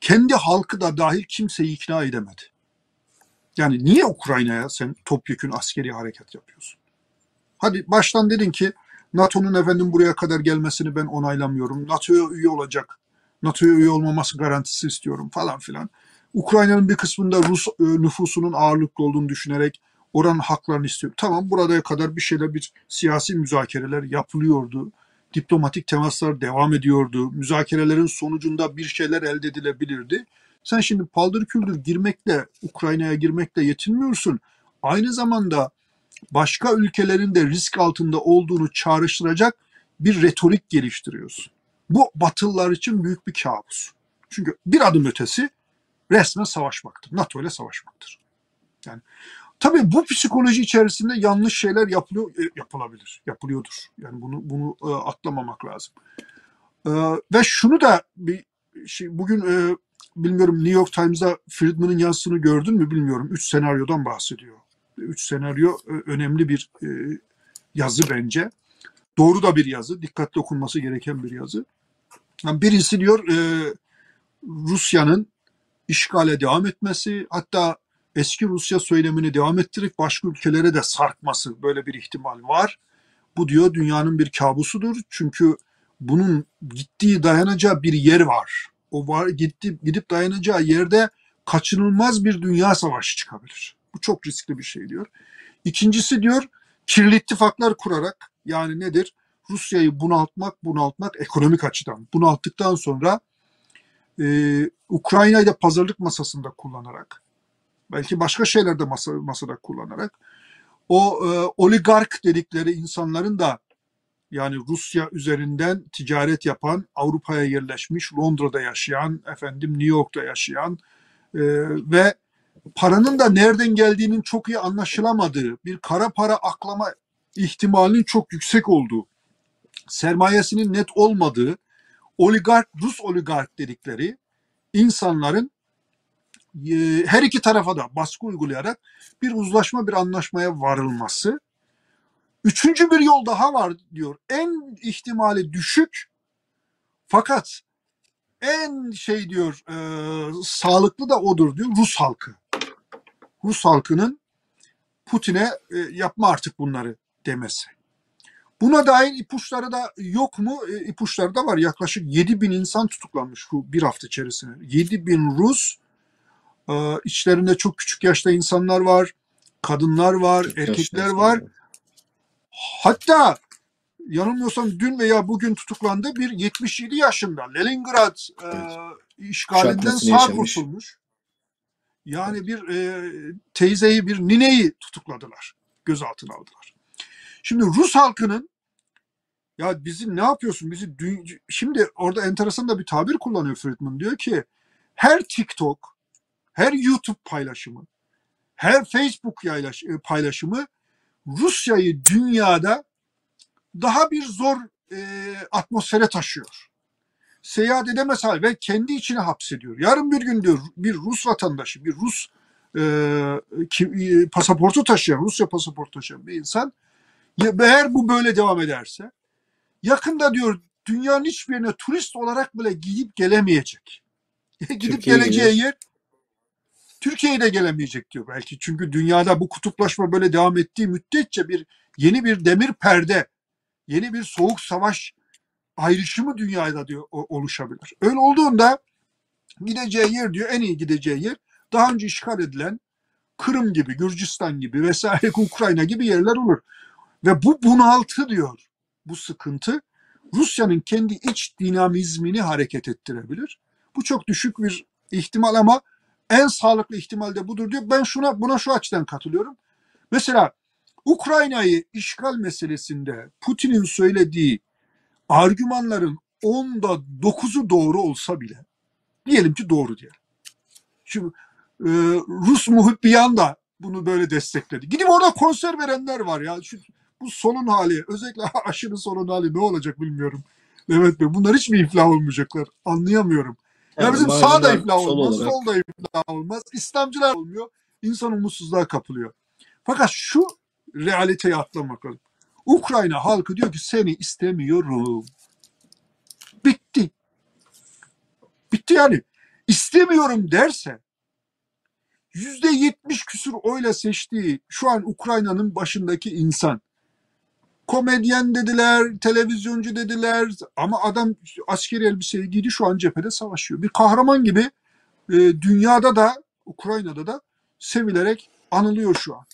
kendi halkı da dahil kimseyi ikna edemedi. Yani niye Ukrayna'ya sen topyekün askeri hareket yapıyorsun? Hadi baştan dedin ki NATO'nun efendim buraya kadar gelmesini ben onaylamıyorum. NATO'ya üye olacak. NATO'ya üye olmaması garantisi istiyorum falan filan. Ukrayna'nın bir kısmında Rus e, nüfusunun ağırlıklı olduğunu düşünerek oranın haklarını istiyor. Tamam burada kadar bir şeyler bir siyasi müzakereler yapılıyordu diplomatik temaslar devam ediyordu. Müzakerelerin sonucunda bir şeyler elde edilebilirdi. Sen şimdi paldır küldür girmekle, Ukrayna'ya girmekle yetinmiyorsun. Aynı zamanda başka ülkelerin de risk altında olduğunu çağrıştıracak bir retorik geliştiriyorsun. Bu Batılılar için büyük bir kabus. Çünkü bir adım ötesi resmen savaşmaktır. NATO ile savaşmaktır. Yani Tabii bu psikoloji içerisinde yanlış şeyler yapılıyor, e, yapılabilir, yapılıyordur. Yani bunu bunu e, atlamamak lazım. E, ve şunu da bir şey bugün e, bilmiyorum New York Times'da Friedman'ın yazısını gördün mü bilmiyorum. Üç senaryodan bahsediyor. Üç senaryo e, önemli bir e, yazı bence. Doğru da bir yazı, dikkatli okunması gereken bir yazı. Yani birisi diyor e, Rusya'nın işgale devam etmesi, hatta eski Rusya söylemini devam ettirip başka ülkelere de sarkması böyle bir ihtimal var. Bu diyor dünyanın bir kabusudur. Çünkü bunun gittiği dayanacağı bir yer var. O var gitti gidip dayanacağı yerde kaçınılmaz bir dünya savaşı çıkabilir. Bu çok riskli bir şey diyor. İkincisi diyor kirli ittifaklar kurarak yani nedir? Rusya'yı bunaltmak, bunaltmak ekonomik açıdan. Bunalttıktan sonra e, Ukrayna'yı da pazarlık masasında kullanarak, belki başka şeylerde masa, masada kullanarak. O e, oligark dedikleri insanların da yani Rusya üzerinden ticaret yapan, Avrupa'ya yerleşmiş, Londra'da yaşayan, efendim New York'ta yaşayan e, ve paranın da nereden geldiğinin çok iyi anlaşılamadığı, bir kara para aklama ihtimalinin çok yüksek olduğu, sermayesinin net olmadığı, oligark, Rus oligark dedikleri insanların her iki tarafa da baskı uygulayarak bir uzlaşma, bir anlaşmaya varılması. Üçüncü bir yol daha var diyor. En ihtimali düşük fakat en şey diyor e, sağlıklı da odur diyor Rus halkı. Rus halkının Putin'e e, yapma artık bunları demesi. Buna dair ipuçları da yok mu? E, ipuçları da var. Yaklaşık 7 bin insan tutuklanmış bu bir hafta içerisinde. 7 bin Rus, e, içlerinde çok küçük yaşta insanlar var, kadınlar var, Çok erkekler var. Hatta yanılmıyorsam dün veya bugün tutuklandı bir 77 yaşında Leningrad e, Evet. işgalinden Kuşatmasını sağ yaşamış. kurtulmuş. Yani bir e, teyzeyi, bir nineyi tutukladılar. Gözaltına aldılar. Şimdi Rus halkının ya bizi ne yapıyorsun? Bizi dü- şimdi orada enteresan da bir tabir kullanıyor Friedman. Diyor ki her TikTok, her YouTube paylaşımı, her Facebook yaylaş, e, paylaşımı Rusya'yı dünyada daha bir zor e, atmosfere taşıyor. Seyahat edemez hal ve kendi içine hapsediyor. Yarın bir gün diyor bir Rus vatandaşı, bir Rus e, ki, e, pasaportu taşıyan, Rusya pasaportu taşıyan bir insan ya, eğer bu böyle devam ederse yakında diyor dünyanın hiçbir yerine turist olarak bile gidip gelemeyecek. gidip Türkiye'ye geleceği yer Türkiye'ye de gelemeyecek diyor belki. Çünkü dünyada bu kutuplaşma böyle devam ettiği müddetçe bir yeni bir demir perde, yeni bir soğuk savaş ayrışımı dünyada diyor oluşabilir. Öyle olduğunda gideceği yer diyor en iyi gideceği yer daha önce işgal edilen Kırım gibi, Gürcistan gibi vesaire Ukrayna gibi yerler olur. Ve bu bunaltı diyor. Bu sıkıntı Rusya'nın kendi iç dinamizmini hareket ettirebilir. Bu çok düşük bir ihtimal ama en sağlıklı ihtimal de budur diyor. Ben şuna buna şu açıdan katılıyorum. Mesela Ukrayna'yı işgal meselesinde Putin'in söylediği argümanların onda 9'u doğru olsa bile diyelim ki doğru diye. Şimdi e, Rus muhibbiyan da bunu böyle destekledi. Gidip orada konser verenler var ya. Şu, bu sonun hali özellikle aşırı sonun hali ne olacak bilmiyorum. Evet Bey bunlar hiç mi iflah olmayacaklar? Anlayamıyorum. Ya Yani bizim sağ da iflah sol olmaz, olarak. sol da iflah olmaz. İslamcılar olmuyor. İnsan umutsuzluğa kapılıyor. Fakat şu realiteyi atlamak lazım. Ukrayna halkı diyor ki seni istemiyorum. Bitti. Bitti yani. İstemiyorum derse yüzde yetmiş küsur oyla seçtiği şu an Ukrayna'nın başındaki insan komedyen dediler, televizyoncu dediler ama adam askeri elbiseyi giydi şu an cephede savaşıyor. Bir kahraman gibi e, dünyada da Ukrayna'da da sevilerek anılıyor şu an.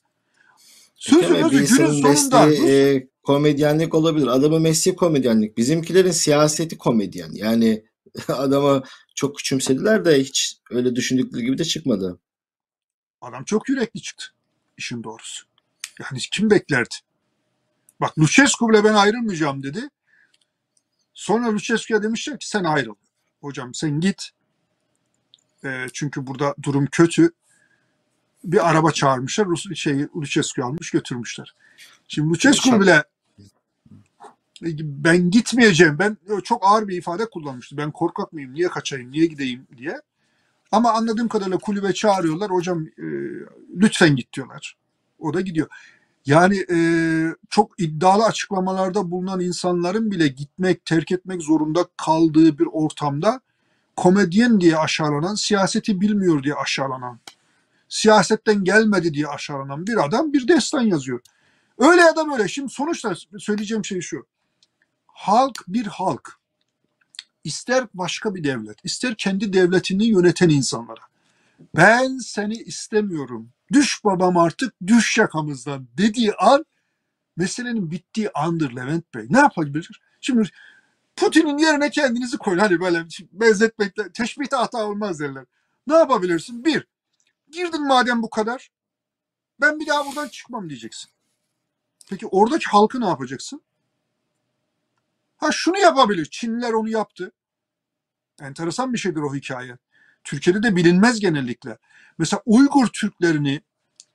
Özü bir günün sonunda mesleği e, komedyenlik olabilir. Adamın mesleği komedyenlik. Bizimkilerin siyaseti komedyen. Yani adama çok küçümsediler de hiç öyle düşündükleri gibi de çıkmadı. adam çok yürekli çıktı işin doğrusu. Yani kim beklerdi? Bak Lucescu bile ben ayrılmayacağım dedi. Sonra Lucescu'ya demişler ki sen ayrıl. Hocam sen git. E, çünkü burada durum kötü. Bir araba çağırmışlar. Rus, şey, Lucescu'yu almış götürmüşler. Şimdi Lucescu bile e, ben gitmeyeceğim. Ben çok ağır bir ifade kullanmıştı. Ben korkak mıyım? Niye kaçayım? Niye gideyim diye. Ama anladığım kadarıyla kulübe çağırıyorlar. Hocam e, lütfen git diyorlar. O da gidiyor. Yani e, çok iddialı açıklamalarda bulunan insanların bile gitmek, terk etmek zorunda kaldığı bir ortamda komedyen diye aşağılanan, siyaseti bilmiyor diye aşağılanan, siyasetten gelmedi diye aşağılanan bir adam bir destan yazıyor. Öyle ya da böyle. Şimdi sonuçta söyleyeceğim şey şu. Halk bir halk. İster başka bir devlet, ister kendi devletini yöneten insanlara. Ben seni istemiyorum Düş babam artık düş yakamızdan dediği an meselenin bittiği andır Levent Bey. Ne yapabilir? Şimdi Putin'in yerine kendinizi koyun. Hani böyle benzetmekle teşbihte hata olmaz derler. Ne yapabilirsin? Bir, girdin madem bu kadar ben bir daha buradan çıkmam diyeceksin. Peki oradaki halkı ne yapacaksın? Ha şunu yapabilir. Çinliler onu yaptı. Enteresan bir şeydir o hikaye. Türkiye'de de bilinmez genellikle. Mesela Uygur Türklerini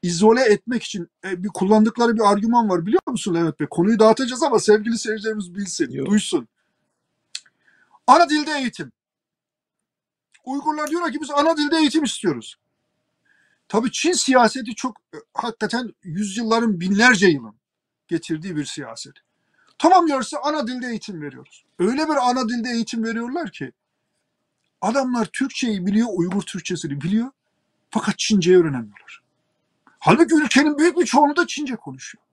izole etmek için e, bir kullandıkları bir argüman var biliyor musun Levent Bey? Konuyu dağıtacağız ama sevgili seyircilerimiz bilsin, Yok. duysun. Ana dilde eğitim. Uygurlar diyorlar ki biz ana dilde eğitim istiyoruz. Tabii Çin siyaseti çok e, hakikaten yüzyılların binlerce yılın getirdiği bir siyaset. Tamam diyorsa ana dilde eğitim veriyoruz. Öyle bir ana dilde eğitim veriyorlar ki adamlar Türkçeyi biliyor, Uygur Türkçesini biliyor fakat Çince'yi öğrenemiyorlar. Halbuki ülkenin büyük bir çoğunluğu da Çince konuşuyor.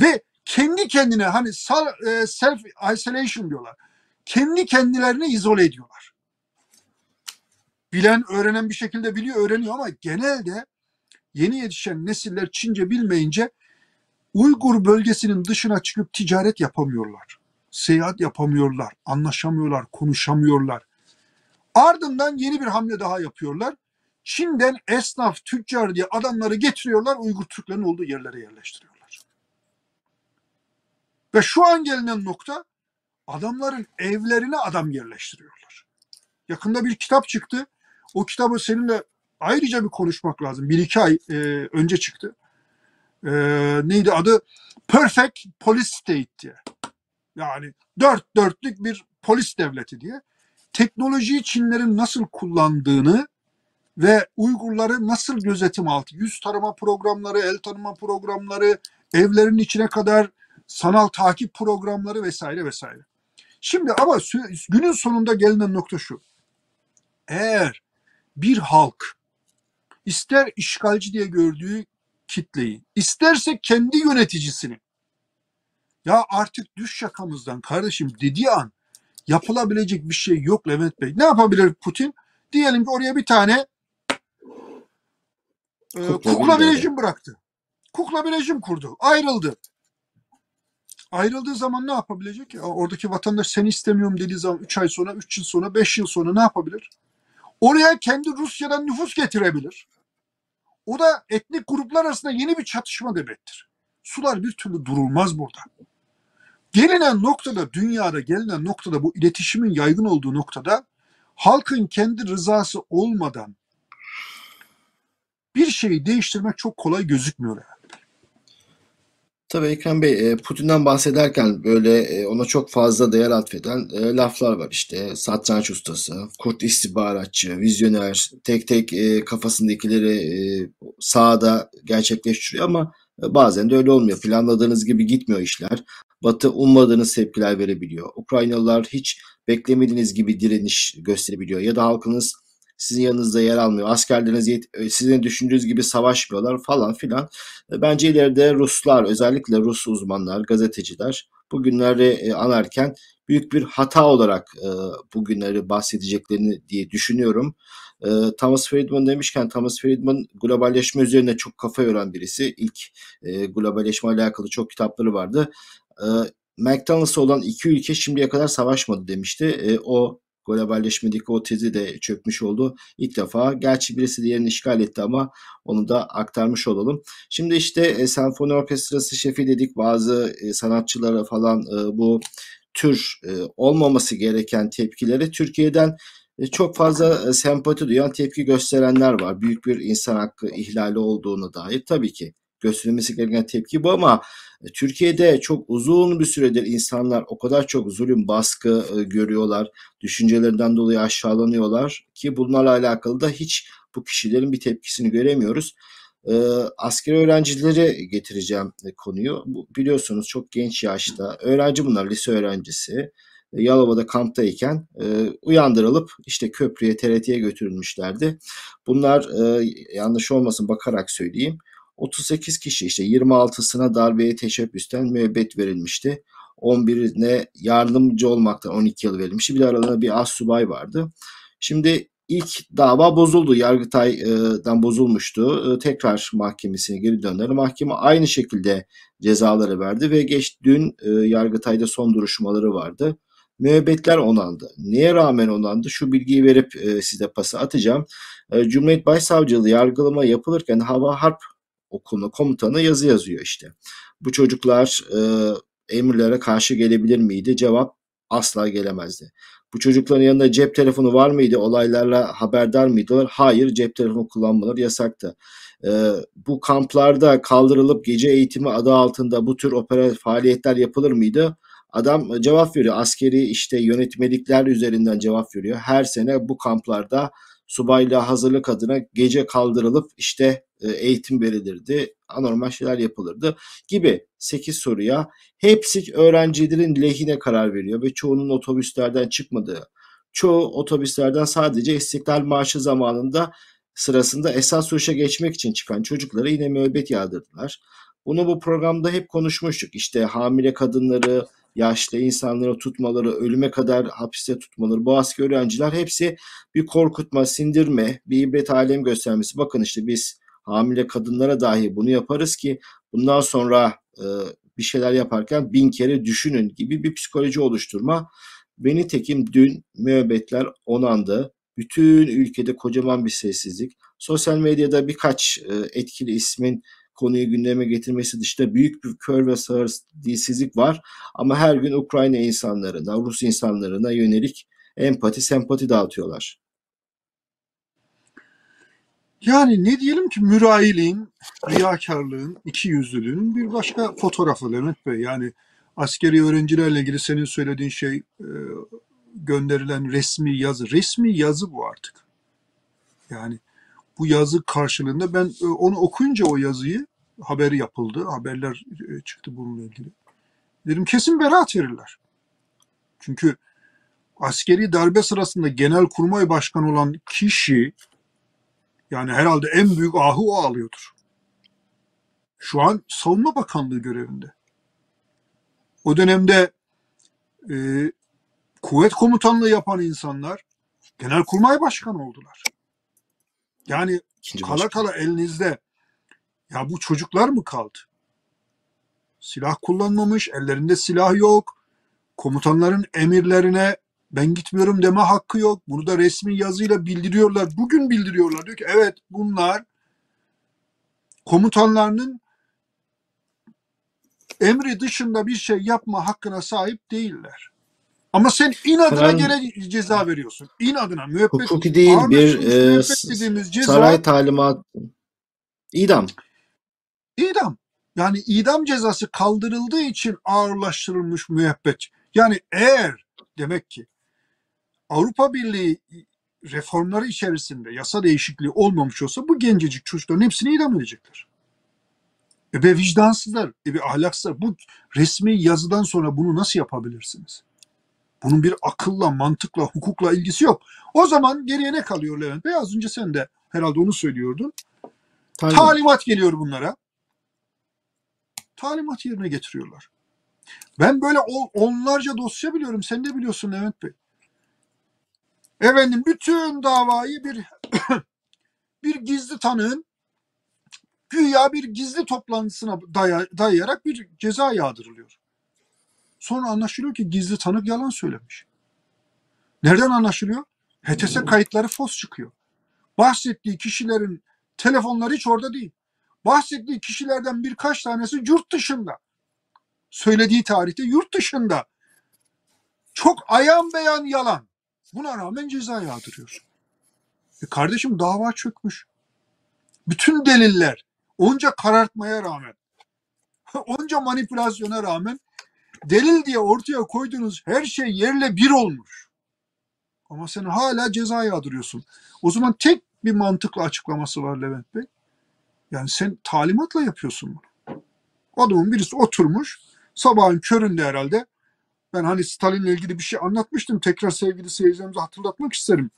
Ve kendi kendine hani e, self isolation diyorlar. Kendi kendilerini izole ediyorlar. Bilen, öğrenen bir şekilde biliyor, öğreniyor ama genelde yeni yetişen nesiller Çince bilmeyince Uygur bölgesinin dışına çıkıp ticaret yapamıyorlar. Seyahat yapamıyorlar, anlaşamıyorlar, konuşamıyorlar. Ardından yeni bir hamle daha yapıyorlar. Çin'den esnaf, tüccar diye adamları getiriyorlar, Uygur Türklerin olduğu yerlere yerleştiriyorlar. Ve şu an gelinen nokta adamların evlerine adam yerleştiriyorlar. Yakında bir kitap çıktı. O kitabı seninle ayrıca bir konuşmak lazım. Bir iki ay e, önce çıktı. E, neydi adı? Perfect Police State diye. Yani dört dörtlük bir polis devleti diye. Teknolojiyi Çinlerin nasıl kullandığını ve Uygurları nasıl gözetim altı, yüz tarama programları, el tanıma programları, evlerin içine kadar sanal takip programları vesaire vesaire. Şimdi ama günün sonunda gelinen nokta şu. Eğer bir halk ister işgalci diye gördüğü kitleyi, isterse kendi yöneticisini ya artık düş yakamızdan kardeşim dediği an yapılabilecek bir şey yok Levent Bey. Ne yapabilir Putin? Diyelim ki oraya bir tane e, kukla, kukla bir rejim bıraktı. Kukla bir rejim kurdu. Ayrıldı. Ayrıldığı zaman ne yapabilecek? Ya, oradaki vatandaş seni istemiyorum dediği zaman 3 ay sonra, 3 yıl sonra, 5 yıl sonra ne yapabilir? Oraya kendi Rusya'dan nüfus getirebilir. O da etnik gruplar arasında yeni bir çatışma demektir. Sular bir türlü durulmaz burada. Gelinen noktada, dünyada gelinen noktada bu iletişimin yaygın olduğu noktada halkın kendi rızası olmadan bir şeyi değiştirmek çok kolay gözükmüyor. Tabii Ekrem Bey, e, Putin'den bahsederken böyle e, ona çok fazla değer atfeden e, laflar var işte. Satranç ustası, kurt istihbaratçı, vizyoner, tek tek kafasındakileri sahada gerçekleştiriyor ama bazen de öyle olmuyor. Planladığınız gibi gitmiyor işler. Batı ummadığınız tepkiler verebiliyor. Ukraynalılar hiç beklemediğiniz gibi direniş gösterebiliyor ya da halkınız sizin yanınızda yer almıyor. Askerleriniz e, sizin düşündüğünüz gibi savaşmıyorlar falan filan. E, bence ileride Ruslar özellikle Rus uzmanlar, gazeteciler bugünleri e, anarken büyük bir hata olarak bugünleri bahsedeceklerini diye düşünüyorum. Thomas Friedman demişken Thomas Friedman globalleşme üzerine çok kafa yoran birisi. İlk globalleşme alakalı çok kitapları vardı. McDonald's olan iki ülke şimdiye kadar savaşmadı demişti. O globalleşmedeki o tezi de çökmüş oldu ilk defa. Gerçi birisi diğerini işgal etti ama onu da aktarmış olalım. Şimdi işte e, senfoni orkestrası şefi dedik bazı e, sanatçılara falan e, bu tür e, olmaması gereken tepkileri Türkiye'den e, çok fazla e, sempati duyan tepki gösterenler var. Büyük bir insan hakkı ihlali olduğunu dair tabii ki gösterilmesi gereken tepki bu ama e, Türkiye'de çok uzun bir süredir insanlar o kadar çok zulüm, baskı e, görüyorlar, düşüncelerinden dolayı aşağılanıyorlar ki bunlarla alakalı da hiç bu kişilerin bir tepkisini göremiyoruz. E, askeri öğrencileri getireceğim e, konuyu. Biliyorsunuz çok genç yaşta öğrenci bunlar, lise öğrencisi. Yalova'da kamptayken e, uyandırılıp işte köprüye, TRT'ye götürülmüşlerdi. Bunlar e, yanlış olmasın bakarak söyleyeyim. 38 kişi işte 26'sına darbeye teşebbüsten müebbet verilmişti. 11'ine yardımcı olmaktan 12 yıl verilmişti. Bir de aralarında bir as subay vardı. Şimdi ilk dava bozuldu. Yargıtay'dan bozulmuştu. Tekrar mahkemesine geri döndüler. Mahkeme aynı şekilde cezaları verdi ve geç dün Yargıtay'da son duruşmaları vardı. Müebbetler onandı. Neye rağmen onandı? Şu bilgiyi verip size pası atacağım. Cumhuriyet Başsavcılığı yargılama yapılırken Hava Harp Okulu komutanı yazı yazıyor işte. Bu çocuklar emirlere karşı gelebilir miydi? Cevap asla gelemezdi. Bu çocukların yanında cep telefonu var mıydı? Olaylarla haberdar mıydılar? Hayır, cep telefonu kullanmaları yasaktı. Ee, bu kamplarda kaldırılıp gece eğitimi adı altında bu tür opera faaliyetler yapılır mıydı? Adam cevap veriyor. Askeri işte yönetmelikler üzerinden cevap veriyor. Her sene bu kamplarda subayla hazırlık adına gece kaldırılıp işte e, eğitim verilirdi. Anormal şeyler yapılırdı gibi 8 soruya hepsi öğrencilerin lehine karar veriyor ve çoğunun otobüslerden çıkmadığı, çoğu otobüslerden sadece istiklal Marşı zamanında sırasında esas sürüşe geçmek için çıkan çocuklara yine müebbet yağdırdılar. Bunu bu programda hep konuşmuştuk. İşte hamile kadınları, yaşlı insanları tutmaları, ölüme kadar hapiste tutmaları, bu asker öğrenciler hepsi bir korkutma, sindirme, bir ibret alem göstermesi. Bakın işte biz hamile kadınlara dahi bunu yaparız ki bundan sonra e, bir şeyler yaparken bin kere düşünün gibi bir psikoloji oluşturma. Beni tekim dün müebbetler onandı. Bütün ülkede kocaman bir sessizlik. Sosyal medyada birkaç e, etkili ismin konuyu gündeme getirmesi dışında büyük bir kör ve sağır dilsizlik var. Ama her gün Ukrayna insanlarına, Rus insanlarına yönelik empati, sempati dağıtıyorlar. Yani ne diyelim ki mürayiliğin, riyakarlığın, iki yüzlülüğün bir başka fotoğrafı Levent Bey. Yani askeri öğrencilerle ilgili senin söylediğin şey e, gönderilen resmi yazı. Resmi yazı bu artık. Yani bu yazı karşılığında ben e, onu okuyunca o yazıyı haberi yapıldı. Haberler e, çıktı bununla ilgili. Dedim kesin beraat verirler. Çünkü askeri darbe sırasında genel kurmay başkanı olan kişi yani herhalde en büyük ahı o alıyordur. Şu an Savunma Bakanlığı görevinde. O dönemde e, kuvvet komutanlığı yapan insanlar genelkurmay başkanı oldular. Yani İkinci kala başkan. kala elinizde ya bu çocuklar mı kaldı? Silah kullanmamış, ellerinde silah yok. Komutanların emirlerine ben gitmiyorum deme hakkı yok. Bunu da resmi yazıyla bildiriyorlar. Bugün bildiriyorlar. Diyor ki evet bunlar komutanlarının emri dışında bir şey yapma hakkına sahip değiller. Ama sen inadına Kral, gene ceza veriyorsun. İnadına müebbet. Hukuki değil bir e, ceza, saray talimat idam. İdam. Yani idam cezası kaldırıldığı için ağırlaştırılmış müebbet. Yani eğer demek ki Avrupa Birliği reformları içerisinde yasa değişikliği olmamış olsa bu gencecik çocukların hepsini idam edecekler. E be vicdansızlar, e be ahlaksızlar. Bu resmi yazıdan sonra bunu nasıl yapabilirsiniz? Bunun bir akılla, mantıkla, hukukla ilgisi yok. O zaman geriye ne kalıyor Levent Bey? Az önce sen de herhalde onu söylüyordun. Tabii. Talimat geliyor bunlara. Talimat yerine getiriyorlar. Ben böyle onlarca dosya biliyorum. Sen de biliyorsun Levent Bey. Efendim bütün davayı bir bir gizli tanığın güya bir gizli toplantısına daya, dayayarak bir ceza yağdırılıyor. Sonra anlaşılıyor ki gizli tanık yalan söylemiş. Nereden anlaşılıyor? HTS kayıtları fos çıkıyor. Bahsettiği kişilerin telefonları hiç orada değil. Bahsettiği kişilerden birkaç tanesi yurt dışında. Söylediği tarihte yurt dışında. Çok ayan beyan yalan. Buna rağmen ceza yağdırıyor. E kardeşim dava çökmüş. Bütün deliller onca karartmaya rağmen, onca manipülasyona rağmen delil diye ortaya koyduğunuz her şey yerle bir olmuş. Ama sen hala ceza yağdırıyorsun. O zaman tek bir mantıklı açıklaması var Levent Bey. Yani sen talimatla yapıyorsun bunu. Adamın birisi oturmuş sabahın köründe herhalde ben hani Stalin'le ilgili bir şey anlatmıştım. Tekrar sevgili seyircilerimize hatırlatmak isterim.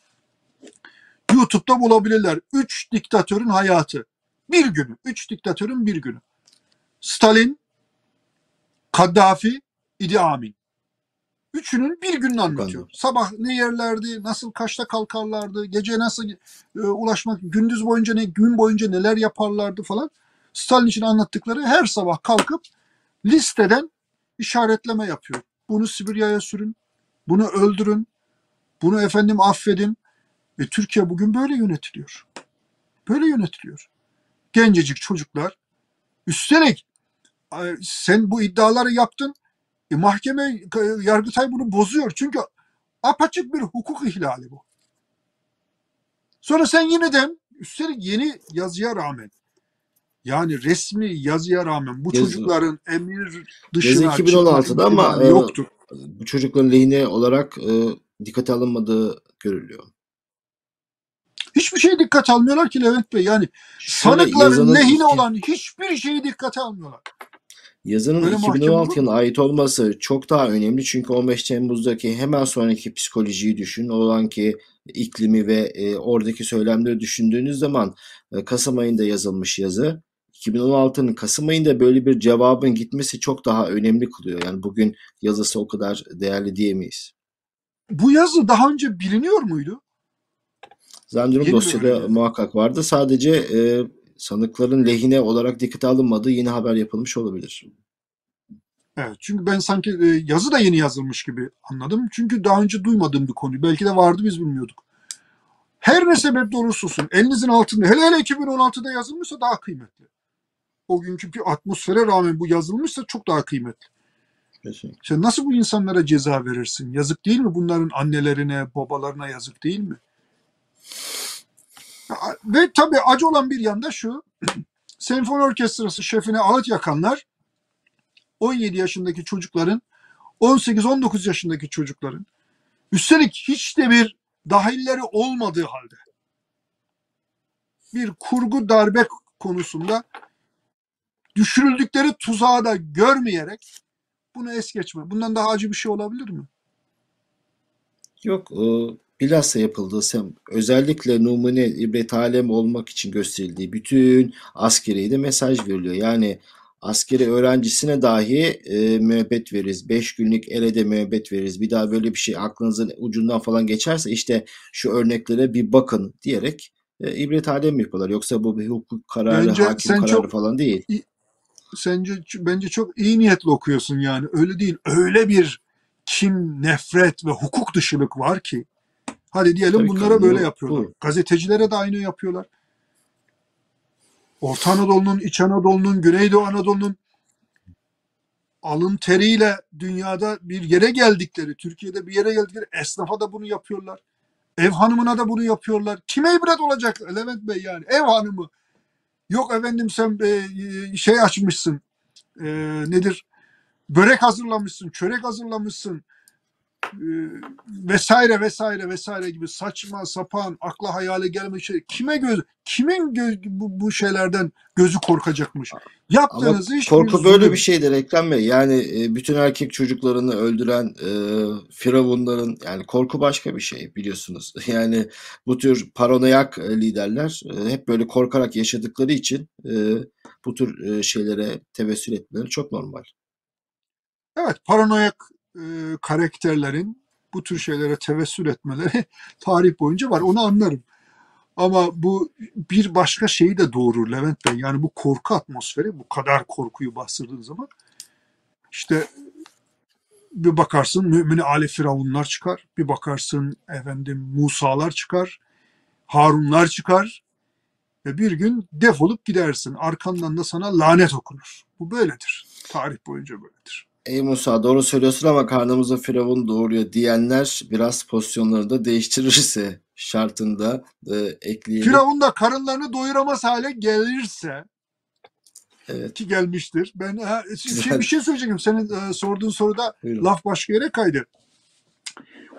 YouTube'da bulabilirler. Üç diktatörün hayatı. Bir günü. Üç diktatörün bir günü. Stalin, Kaddafi, Idi Amin. Üçünün bir gününü anlatıyor. Sabah ne yerlerdi, nasıl kaçta kalkarlardı, gece nasıl e, ulaşmak, gündüz boyunca ne, gün boyunca neler yaparlardı falan. Stalin için anlattıkları her sabah kalkıp listeden işaretleme yapıyor. Bunu Sibirya'ya sürün, bunu öldürün, bunu efendim affedin. Ve Türkiye bugün böyle yönetiliyor. Böyle yönetiliyor. Gencecik çocuklar. Üstelik sen bu iddiaları yaptın. E, mahkeme, Yargıtay bunu bozuyor. Çünkü apaçık bir hukuk ihlali bu. Sonra sen yine de üstelik yeni yazıya rağmen yani resmi yazıya rağmen bu Yazı. çocukların emir dışına Yazı 2016'da ama yoktur. E, bu çocukların lehine olarak e, dikkate alınmadığı görülüyor. Hiçbir şey dikkat almıyorlar ki Levent Bey. Yani Şöyle sanıkların lehine iki... olan hiçbir şeyi dikkate almıyorlar. Yazının Öyle 2016 yılına ait olması çok daha önemli çünkü 15 Temmuz'daki hemen sonraki psikolojiyi düşün. O anki iklimi ve e, oradaki söylemleri düşündüğünüz zaman e, Kasım ayında yazılmış yazı 2016'nın Kasım ayında böyle bir cevabın gitmesi çok daha önemli kılıyor. Yani bugün yazısı o kadar değerli diyemeyiz. Bu yazı daha önce biliniyor muydu? Zannediyorum dosyada muhakkak vardı. Sadece e, sanıkların lehine olarak dikkate alınmadığı yeni haber yapılmış olabilir. Evet çünkü ben sanki e, yazı da yeni yazılmış gibi anladım. Çünkü daha önce duymadığım bir konu. Belki de vardı biz bilmiyorduk. Her ne sebep olursa olsun elinizin altında hele hele 2016'da yazılmışsa daha kıymetli. O günkü bir atmosfere rağmen bu yazılmışsa çok daha kıymetli. Kesinlikle. Sen nasıl bu insanlara ceza verirsin? Yazık değil mi? Bunların annelerine, babalarına yazık değil mi? Ve tabii acı olan bir yanda şu. Senfoni orkestrası şefine ağıt yakanlar 17 yaşındaki çocukların 18-19 yaşındaki çocukların üstelik hiç de bir dahilleri olmadığı halde bir kurgu darbe konusunda düşürüldükleri tuzağı da görmeyerek bunu es geçme. Bundan daha acı bir şey olabilir mi? Yok. Bilhassa yapıldığı özellikle numune ibret alem olmak için gösterildiği bütün askeriye de mesaj veriliyor. Yani askeri öğrencisine dahi e, müebbet veririz. 5 günlük elede müebbet veririz. Bir daha böyle bir şey aklınızın ucundan falan geçerse işte şu örneklere bir bakın diyerek e, ibret alem yapıyorlar. Yoksa bu bir hukuk kararı, bence hakim kararı çok, falan değil. Sence bence çok iyi niyetli okuyorsun yani. Öyle değil. Öyle bir kim, nefret ve hukuk dışılık var ki Hadi diyelim Tabii bunlara böyle yapıyorlar. Bu. Gazetecilere de aynı yapıyorlar. Orta Anadolu'nun, İç Anadolu'nun, Güneydoğu Anadolu'nun alın teriyle dünyada bir yere geldikleri, Türkiye'de bir yere geldikleri esnafa da bunu yapıyorlar. Ev hanımına da bunu yapıyorlar. Kime ibret olacak Levent Bey yani? Ev hanımı. Yok efendim sen e, şey açmışsın. E, nedir? Börek hazırlamışsın, çörek hazırlamışsın. E, vesaire vesaire vesaire gibi saçma sapan akla hayale gelmiş şey. Kime göz kimin göz, bu, bu şeylerden gözü korkacakmış? Yaptığınız Ama iş korku böyle bir şeydir Ekrem Bey. Yani e, bütün erkek çocuklarını öldüren e, firavunların yani korku başka bir şey biliyorsunuz. Yani bu tür paranoyak e, liderler e, hep böyle korkarak yaşadıkları için e, bu tür e, şeylere tevessül etmeleri çok normal. Evet paranoyak e, karakterlerin bu tür şeylere tevessül etmeleri tarih boyunca var. Onu anlarım. Ama bu bir başka şeyi de doğurur Levent Bey. Yani bu korku atmosferi bu kadar korkuyu bastırdığın zaman işte bir bakarsın mümini Ali Firavunlar çıkar. Bir bakarsın efendim Musa'lar çıkar. Harunlar çıkar. Ve bir gün defolup gidersin. Arkandan da sana lanet okunur. Bu böyledir. Tarih boyunca böyledir. Ey Musa doğru söylüyorsun ama karnımıza firavun doğuruyor diyenler biraz pozisyonları da değiştirirse şartında e, ekleyelim. Firavun da karınlarını doyuramaz hale gelirse evet. ki gelmiştir. Ben ha, şey, bir şey söyleyeceğim. Senin e, sorduğun soruda Buyurun. laf başka yere kaydı.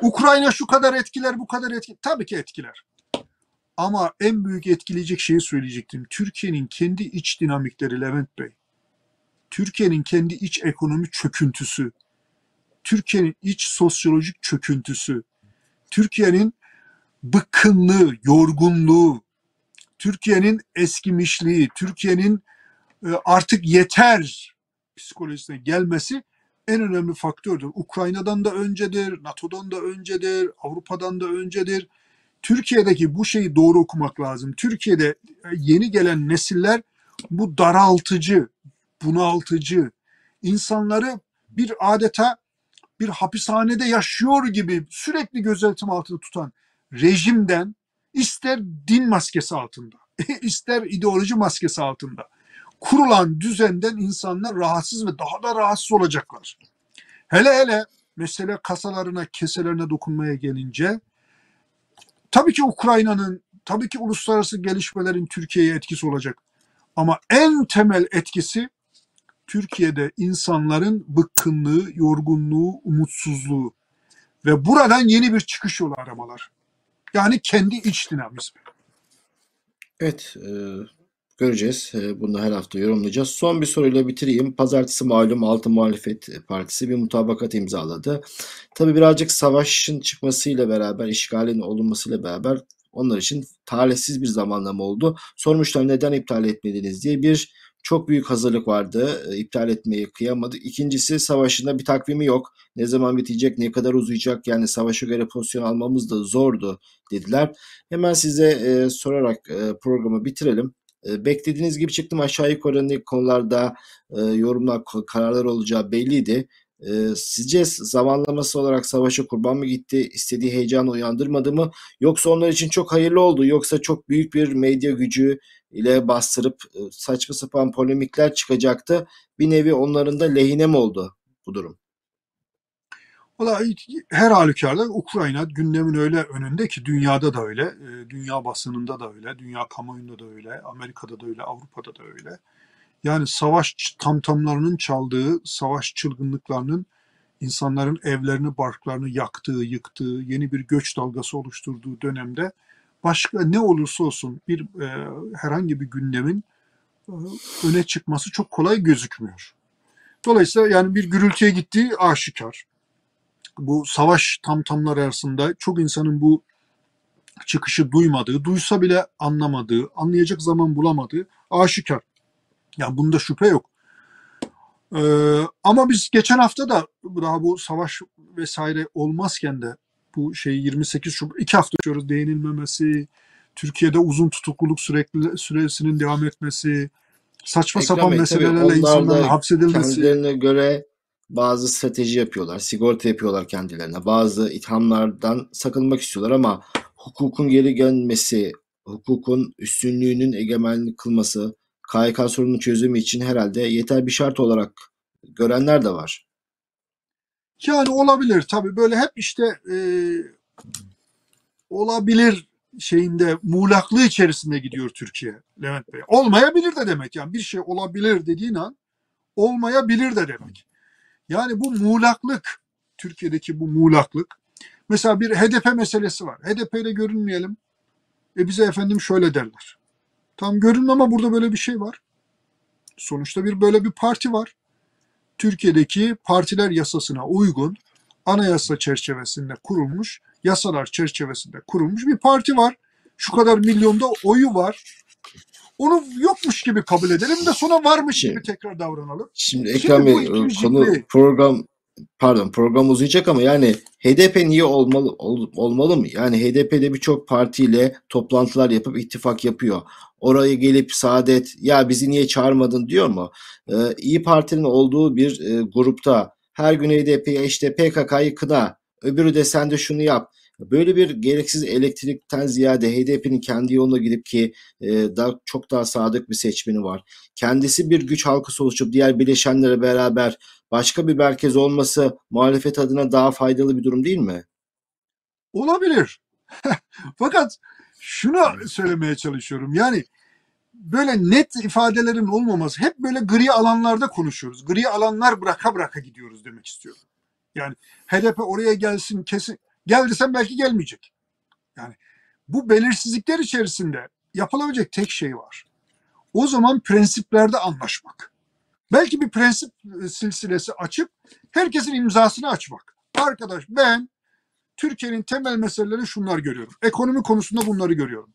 Ukrayna şu kadar etkiler, bu kadar etkiler. Tabii ki etkiler. Ama en büyük etkileyecek şeyi söyleyecektim. Türkiye'nin kendi iç dinamikleri Levent Bey. Türkiye'nin kendi iç ekonomi çöküntüsü, Türkiye'nin iç sosyolojik çöküntüsü, Türkiye'nin bıkkınlığı, yorgunluğu, Türkiye'nin eskimişliği, Türkiye'nin e, artık yeter psikolojisine gelmesi en önemli faktördür. Ukrayna'dan da öncedir, NATO'dan da öncedir, Avrupa'dan da öncedir. Türkiye'deki bu şeyi doğru okumak lazım. Türkiye'de e, yeni gelen nesiller bu daraltıcı, bunaltıcı, insanları bir adeta bir hapishanede yaşıyor gibi sürekli gözetim altında tutan rejimden ister din maskesi altında, ister ideoloji maskesi altında kurulan düzenden insanlar rahatsız ve daha da rahatsız olacaklar. Hele hele mesele kasalarına, keselerine dokunmaya gelince tabii ki Ukrayna'nın, tabii ki uluslararası gelişmelerin Türkiye'ye etkisi olacak. Ama en temel etkisi Türkiye'de insanların bıkkınlığı, yorgunluğu, umutsuzluğu ve buradan yeni bir çıkış yolu aramalar. Yani kendi iç dinamizmi. Evet, e, göreceğiz. E, bunu her hafta yorumlayacağız. Son bir soruyla bitireyim. Pazartesi malum Altı Muhalefet Partisi bir mutabakat imzaladı. Tabi birazcık savaşın çıkmasıyla beraber, işgalin olunmasıyla beraber onlar için talihsiz bir zamanlama oldu. Sormuşlar neden iptal etmediniz diye bir çok büyük hazırlık vardı. E, iptal etmeyi kıyamadı. İkincisi savaşında bir takvimi yok. Ne zaman bitecek, ne kadar uzayacak yani savaşa göre pozisyon almamız da zordu dediler. Hemen size e, sorarak e, programı bitirelim. E, beklediğiniz gibi çıktım aşağı yukarı ne konularda e, yorumlar, kararlar olacağı belliydi. E, sizce zamanlaması olarak savaşa kurban mı gitti, istediği heyecanı uyandırmadı mı? Yoksa onlar için çok hayırlı oldu, yoksa çok büyük bir medya gücü ile bastırıp e, saçma sapan polemikler çıkacaktı. Bir nevi onların da lehine mi oldu bu durum? Valla her halükarda Ukrayna gündemin öyle önünde ki dünyada da öyle, e, dünya basınında da öyle, dünya kamuoyunda da öyle, Amerika'da da öyle, Avrupa'da da öyle. Yani savaş tamtamlarının çaldığı, savaş çılgınlıklarının insanların evlerini, barklarını yaktığı, yıktığı, yeni bir göç dalgası oluşturduğu dönemde başka ne olursa olsun bir e, herhangi bir gündemin e, öne çıkması çok kolay gözükmüyor. Dolayısıyla yani bir gürültüye gittiği aşikar. Bu savaş tamtamlar arasında çok insanın bu çıkışı duymadığı, duysa bile anlamadığı, anlayacak zaman bulamadığı aşikar. Yani bunda şüphe yok. Ee, ama biz geçen hafta da daha bu savaş vesaire olmazken de bu şey 28 Şubat iki hafta yaşıyoruz değinilmemesi, Türkiye'de uzun tutukluluk sürekli süresinin devam etmesi, saçma Ekrem sapan Bey, meselelerle insanların hapsedilmesi. Kendilerine göre bazı strateji yapıyorlar, sigorta yapıyorlar kendilerine. Bazı ithamlardan sakınmak istiyorlar ama hukukun geri gelmesi, hukukun üstünlüğünün egemenlik kılması, KYK sorunun çözümü için herhalde yeter bir şart olarak görenler de var. Yani olabilir tabii böyle hep işte e, olabilir şeyinde muğlaklığı içerisinde gidiyor Türkiye Levent Bey. Olmayabilir de demek yani bir şey olabilir dediğin an olmayabilir de demek. Yani bu muğlaklık Türkiye'deki bu muğlaklık mesela bir HDP meselesi var. HDP ile görünmeyelim. E bize efendim şöyle derler. Tam görün ama burada böyle bir şey var. Sonuçta bir böyle bir parti var. Türkiye'deki partiler yasasına uygun anayasa çerçevesinde kurulmuş, yasalar çerçevesinde kurulmuş bir parti var. Şu kadar milyonda oyu var. Onu yokmuş gibi kabul edelim de sonra varmış gibi tekrar davranalım. Şimdi Ekrem Bey konu program pardon program uzayacak ama yani HDP niye olmalı ol, olmalı mı? Yani HDP'de birçok partiyle toplantılar yapıp ittifak yapıyor. Oraya gelip Saadet ya bizi niye çağırmadın diyor mu? Ee, İyi Parti'nin olduğu bir e, grupta her gün HDP'ye işte PKK'yı kına öbürü de sen de şunu yap. Böyle bir gereksiz elektrikten ziyade HDP'nin kendi yoluna gidip ki e, daha çok daha sadık bir seçmeni var. Kendisi bir güç halkası oluşup diğer bileşenlere beraber başka bir merkez olması muhalefet adına daha faydalı bir durum değil mi? Olabilir. Fakat şunu söylemeye çalışıyorum. Yani böyle net ifadelerin olmaması hep böyle gri alanlarda konuşuyoruz. Gri alanlar bıraka bıraka gidiyoruz demek istiyorum. Yani HDP oraya gelsin kesin gel desem belki gelmeyecek. Yani bu belirsizlikler içerisinde yapılabilecek tek şey var. O zaman prensiplerde anlaşmak. Belki bir prensip e, silsilesi açıp herkesin imzasını açmak. Arkadaş ben Türkiye'nin temel meseleleri şunlar görüyorum. Ekonomi konusunda bunları görüyorum.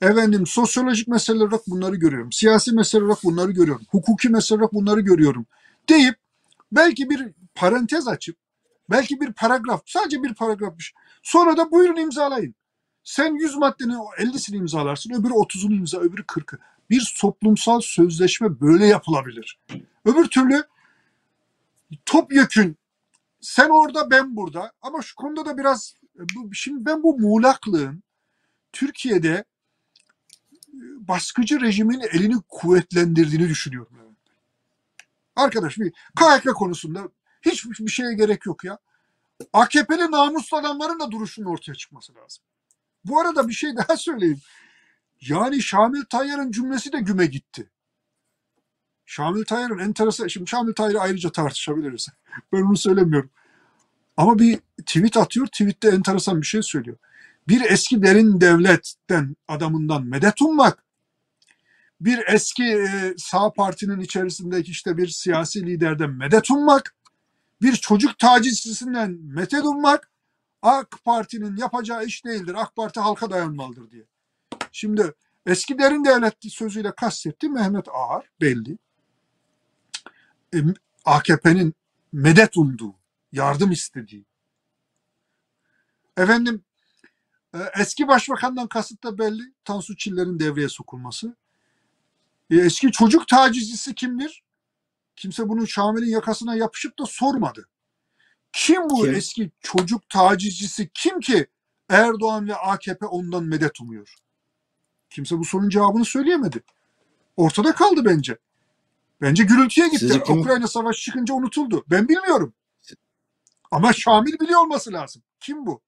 Efendim sosyolojik mesele olarak bunları görüyorum. Siyasi mesele olarak bunları görüyorum. Hukuki mesele olarak bunları görüyorum. Deyip belki bir parantez açıp belki bir paragraf sadece bir paragraf bir şey. Sonra da buyurun imzalayın. Sen 100 maddenin 50'sini imzalarsın, öbürü 30'unu imza, öbürü 40'ı. Bir toplumsal sözleşme böyle yapılabilir. Öbür türlü topyekün sen orada ben burada ama şu konuda da biraz şimdi ben bu muğlaklığın Türkiye'de baskıcı rejimin elini kuvvetlendirdiğini düşünüyorum. Arkadaş bir KHK konusunda hiçbir şeye gerek yok ya. AKP'li namuslu adamların da duruşunun ortaya çıkması lazım. Bu arada bir şey daha söyleyeyim. Yani Şamil Tayyar'ın cümlesi de güme gitti. Şamil Tayyar'ın enteresan, şimdi Şamil Tayyar'ı ayrıca tartışabiliriz. Ben onu söylemiyorum. Ama bir tweet atıyor, tweette enteresan bir şey söylüyor. Bir eski derin devletten adamından medet ummak, bir eski e, sağ partinin içerisindeki işte bir siyasi liderden medet ummak, bir çocuk tacizcisinden medet ummak, AK Parti'nin yapacağı iş değildir. AK Parti halka dayanmalıdır diye. Şimdi eski derin devlet sözüyle kastetti Mehmet Ağar belli. E, AKP'nin medet umduğu, yardım istediği. Efendim e, eski başbakandan kasıt da belli. Tansu Çiller'in devreye sokulması. E, eski çocuk tacizcisi kimdir? Kimse bunu Şamil'in yakasına yapışıp da sormadı. Kim bu kim? eski çocuk tacizcisi kim ki Erdoğan ve AKP ondan medet umuyor? Kimse bu sorunun cevabını söyleyemedi. Ortada kaldı bence. Bence gürültüye gitti. Ukrayna savaşı çıkınca unutuldu. Ben bilmiyorum. Ama Şamil biliyor olması lazım. Kim bu?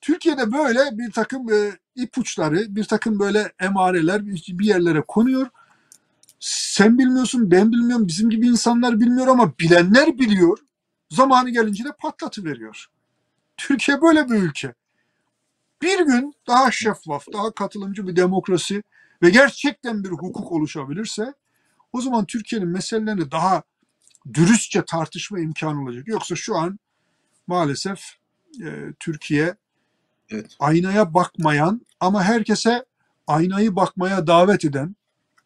Türkiye'de böyle bir takım e, ipuçları, bir takım böyle emareler bir yerlere konuyor. Sen bilmiyorsun, ben bilmiyorum, bizim gibi insanlar bilmiyor ama bilenler biliyor. Zamanı gelince de patlatıveriyor. Türkiye böyle bir ülke. Bir gün daha şeffaf, daha katılımcı bir demokrasi ve gerçekten bir hukuk oluşabilirse o zaman Türkiye'nin meselelerini daha dürüstçe tartışma imkanı olacak. Yoksa şu an maalesef e, Türkiye evet. aynaya bakmayan ama herkese aynayı bakmaya davet eden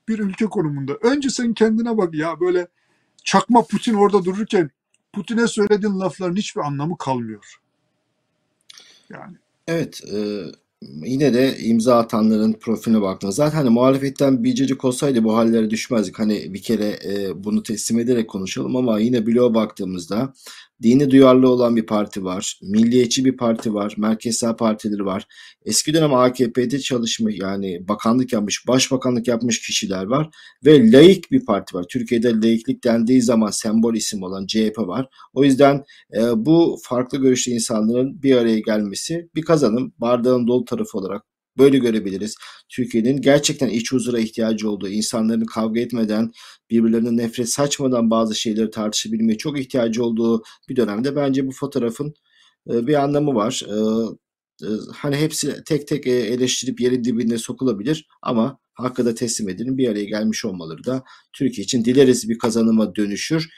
bir ülke konumunda. Önce sen kendine bak ya böyle çakma Putin orada dururken Putin'e söylediğin lafların hiçbir anlamı kalmıyor. Yani. Evet. E, yine de imza atanların profiline baktığında zaten hani muhalefetten bir cacık olsaydı bu hallere düşmezdik. Hani bir kere e, bunu teslim ederek konuşalım ama yine bloğa baktığımızda dini duyarlı olan bir parti var. Milliyetçi bir parti var. Merkez sağ partileri var. Eski dönem AKP'de çalışmış yani bakanlık yapmış, başbakanlık yapmış kişiler var. Ve laik bir parti var. Türkiye'de laiklik dendiği zaman sembol isim olan CHP var. O yüzden e, bu farklı görüşlü insanların bir araya gelmesi bir kazanım. Bardağın dolu tarafı olarak böyle görebiliriz. Türkiye'nin gerçekten iç huzura ihtiyacı olduğu, insanların kavga etmeden, birbirlerine nefret saçmadan bazı şeyleri tartışabilmeye çok ihtiyacı olduğu bir dönemde bence bu fotoğrafın bir anlamı var. Hani hepsi tek tek eleştirip yerin dibine sokulabilir ama hakkı da teslim edilin bir araya gelmiş olmaları da Türkiye için dileriz bir kazanıma dönüşür.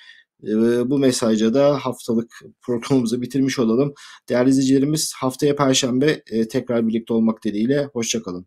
Bu mesajla da haftalık programımızı bitirmiş olalım. Değerli izleyicilerimiz haftaya Perşembe tekrar birlikte olmak dileğiyle. Hoşçakalın.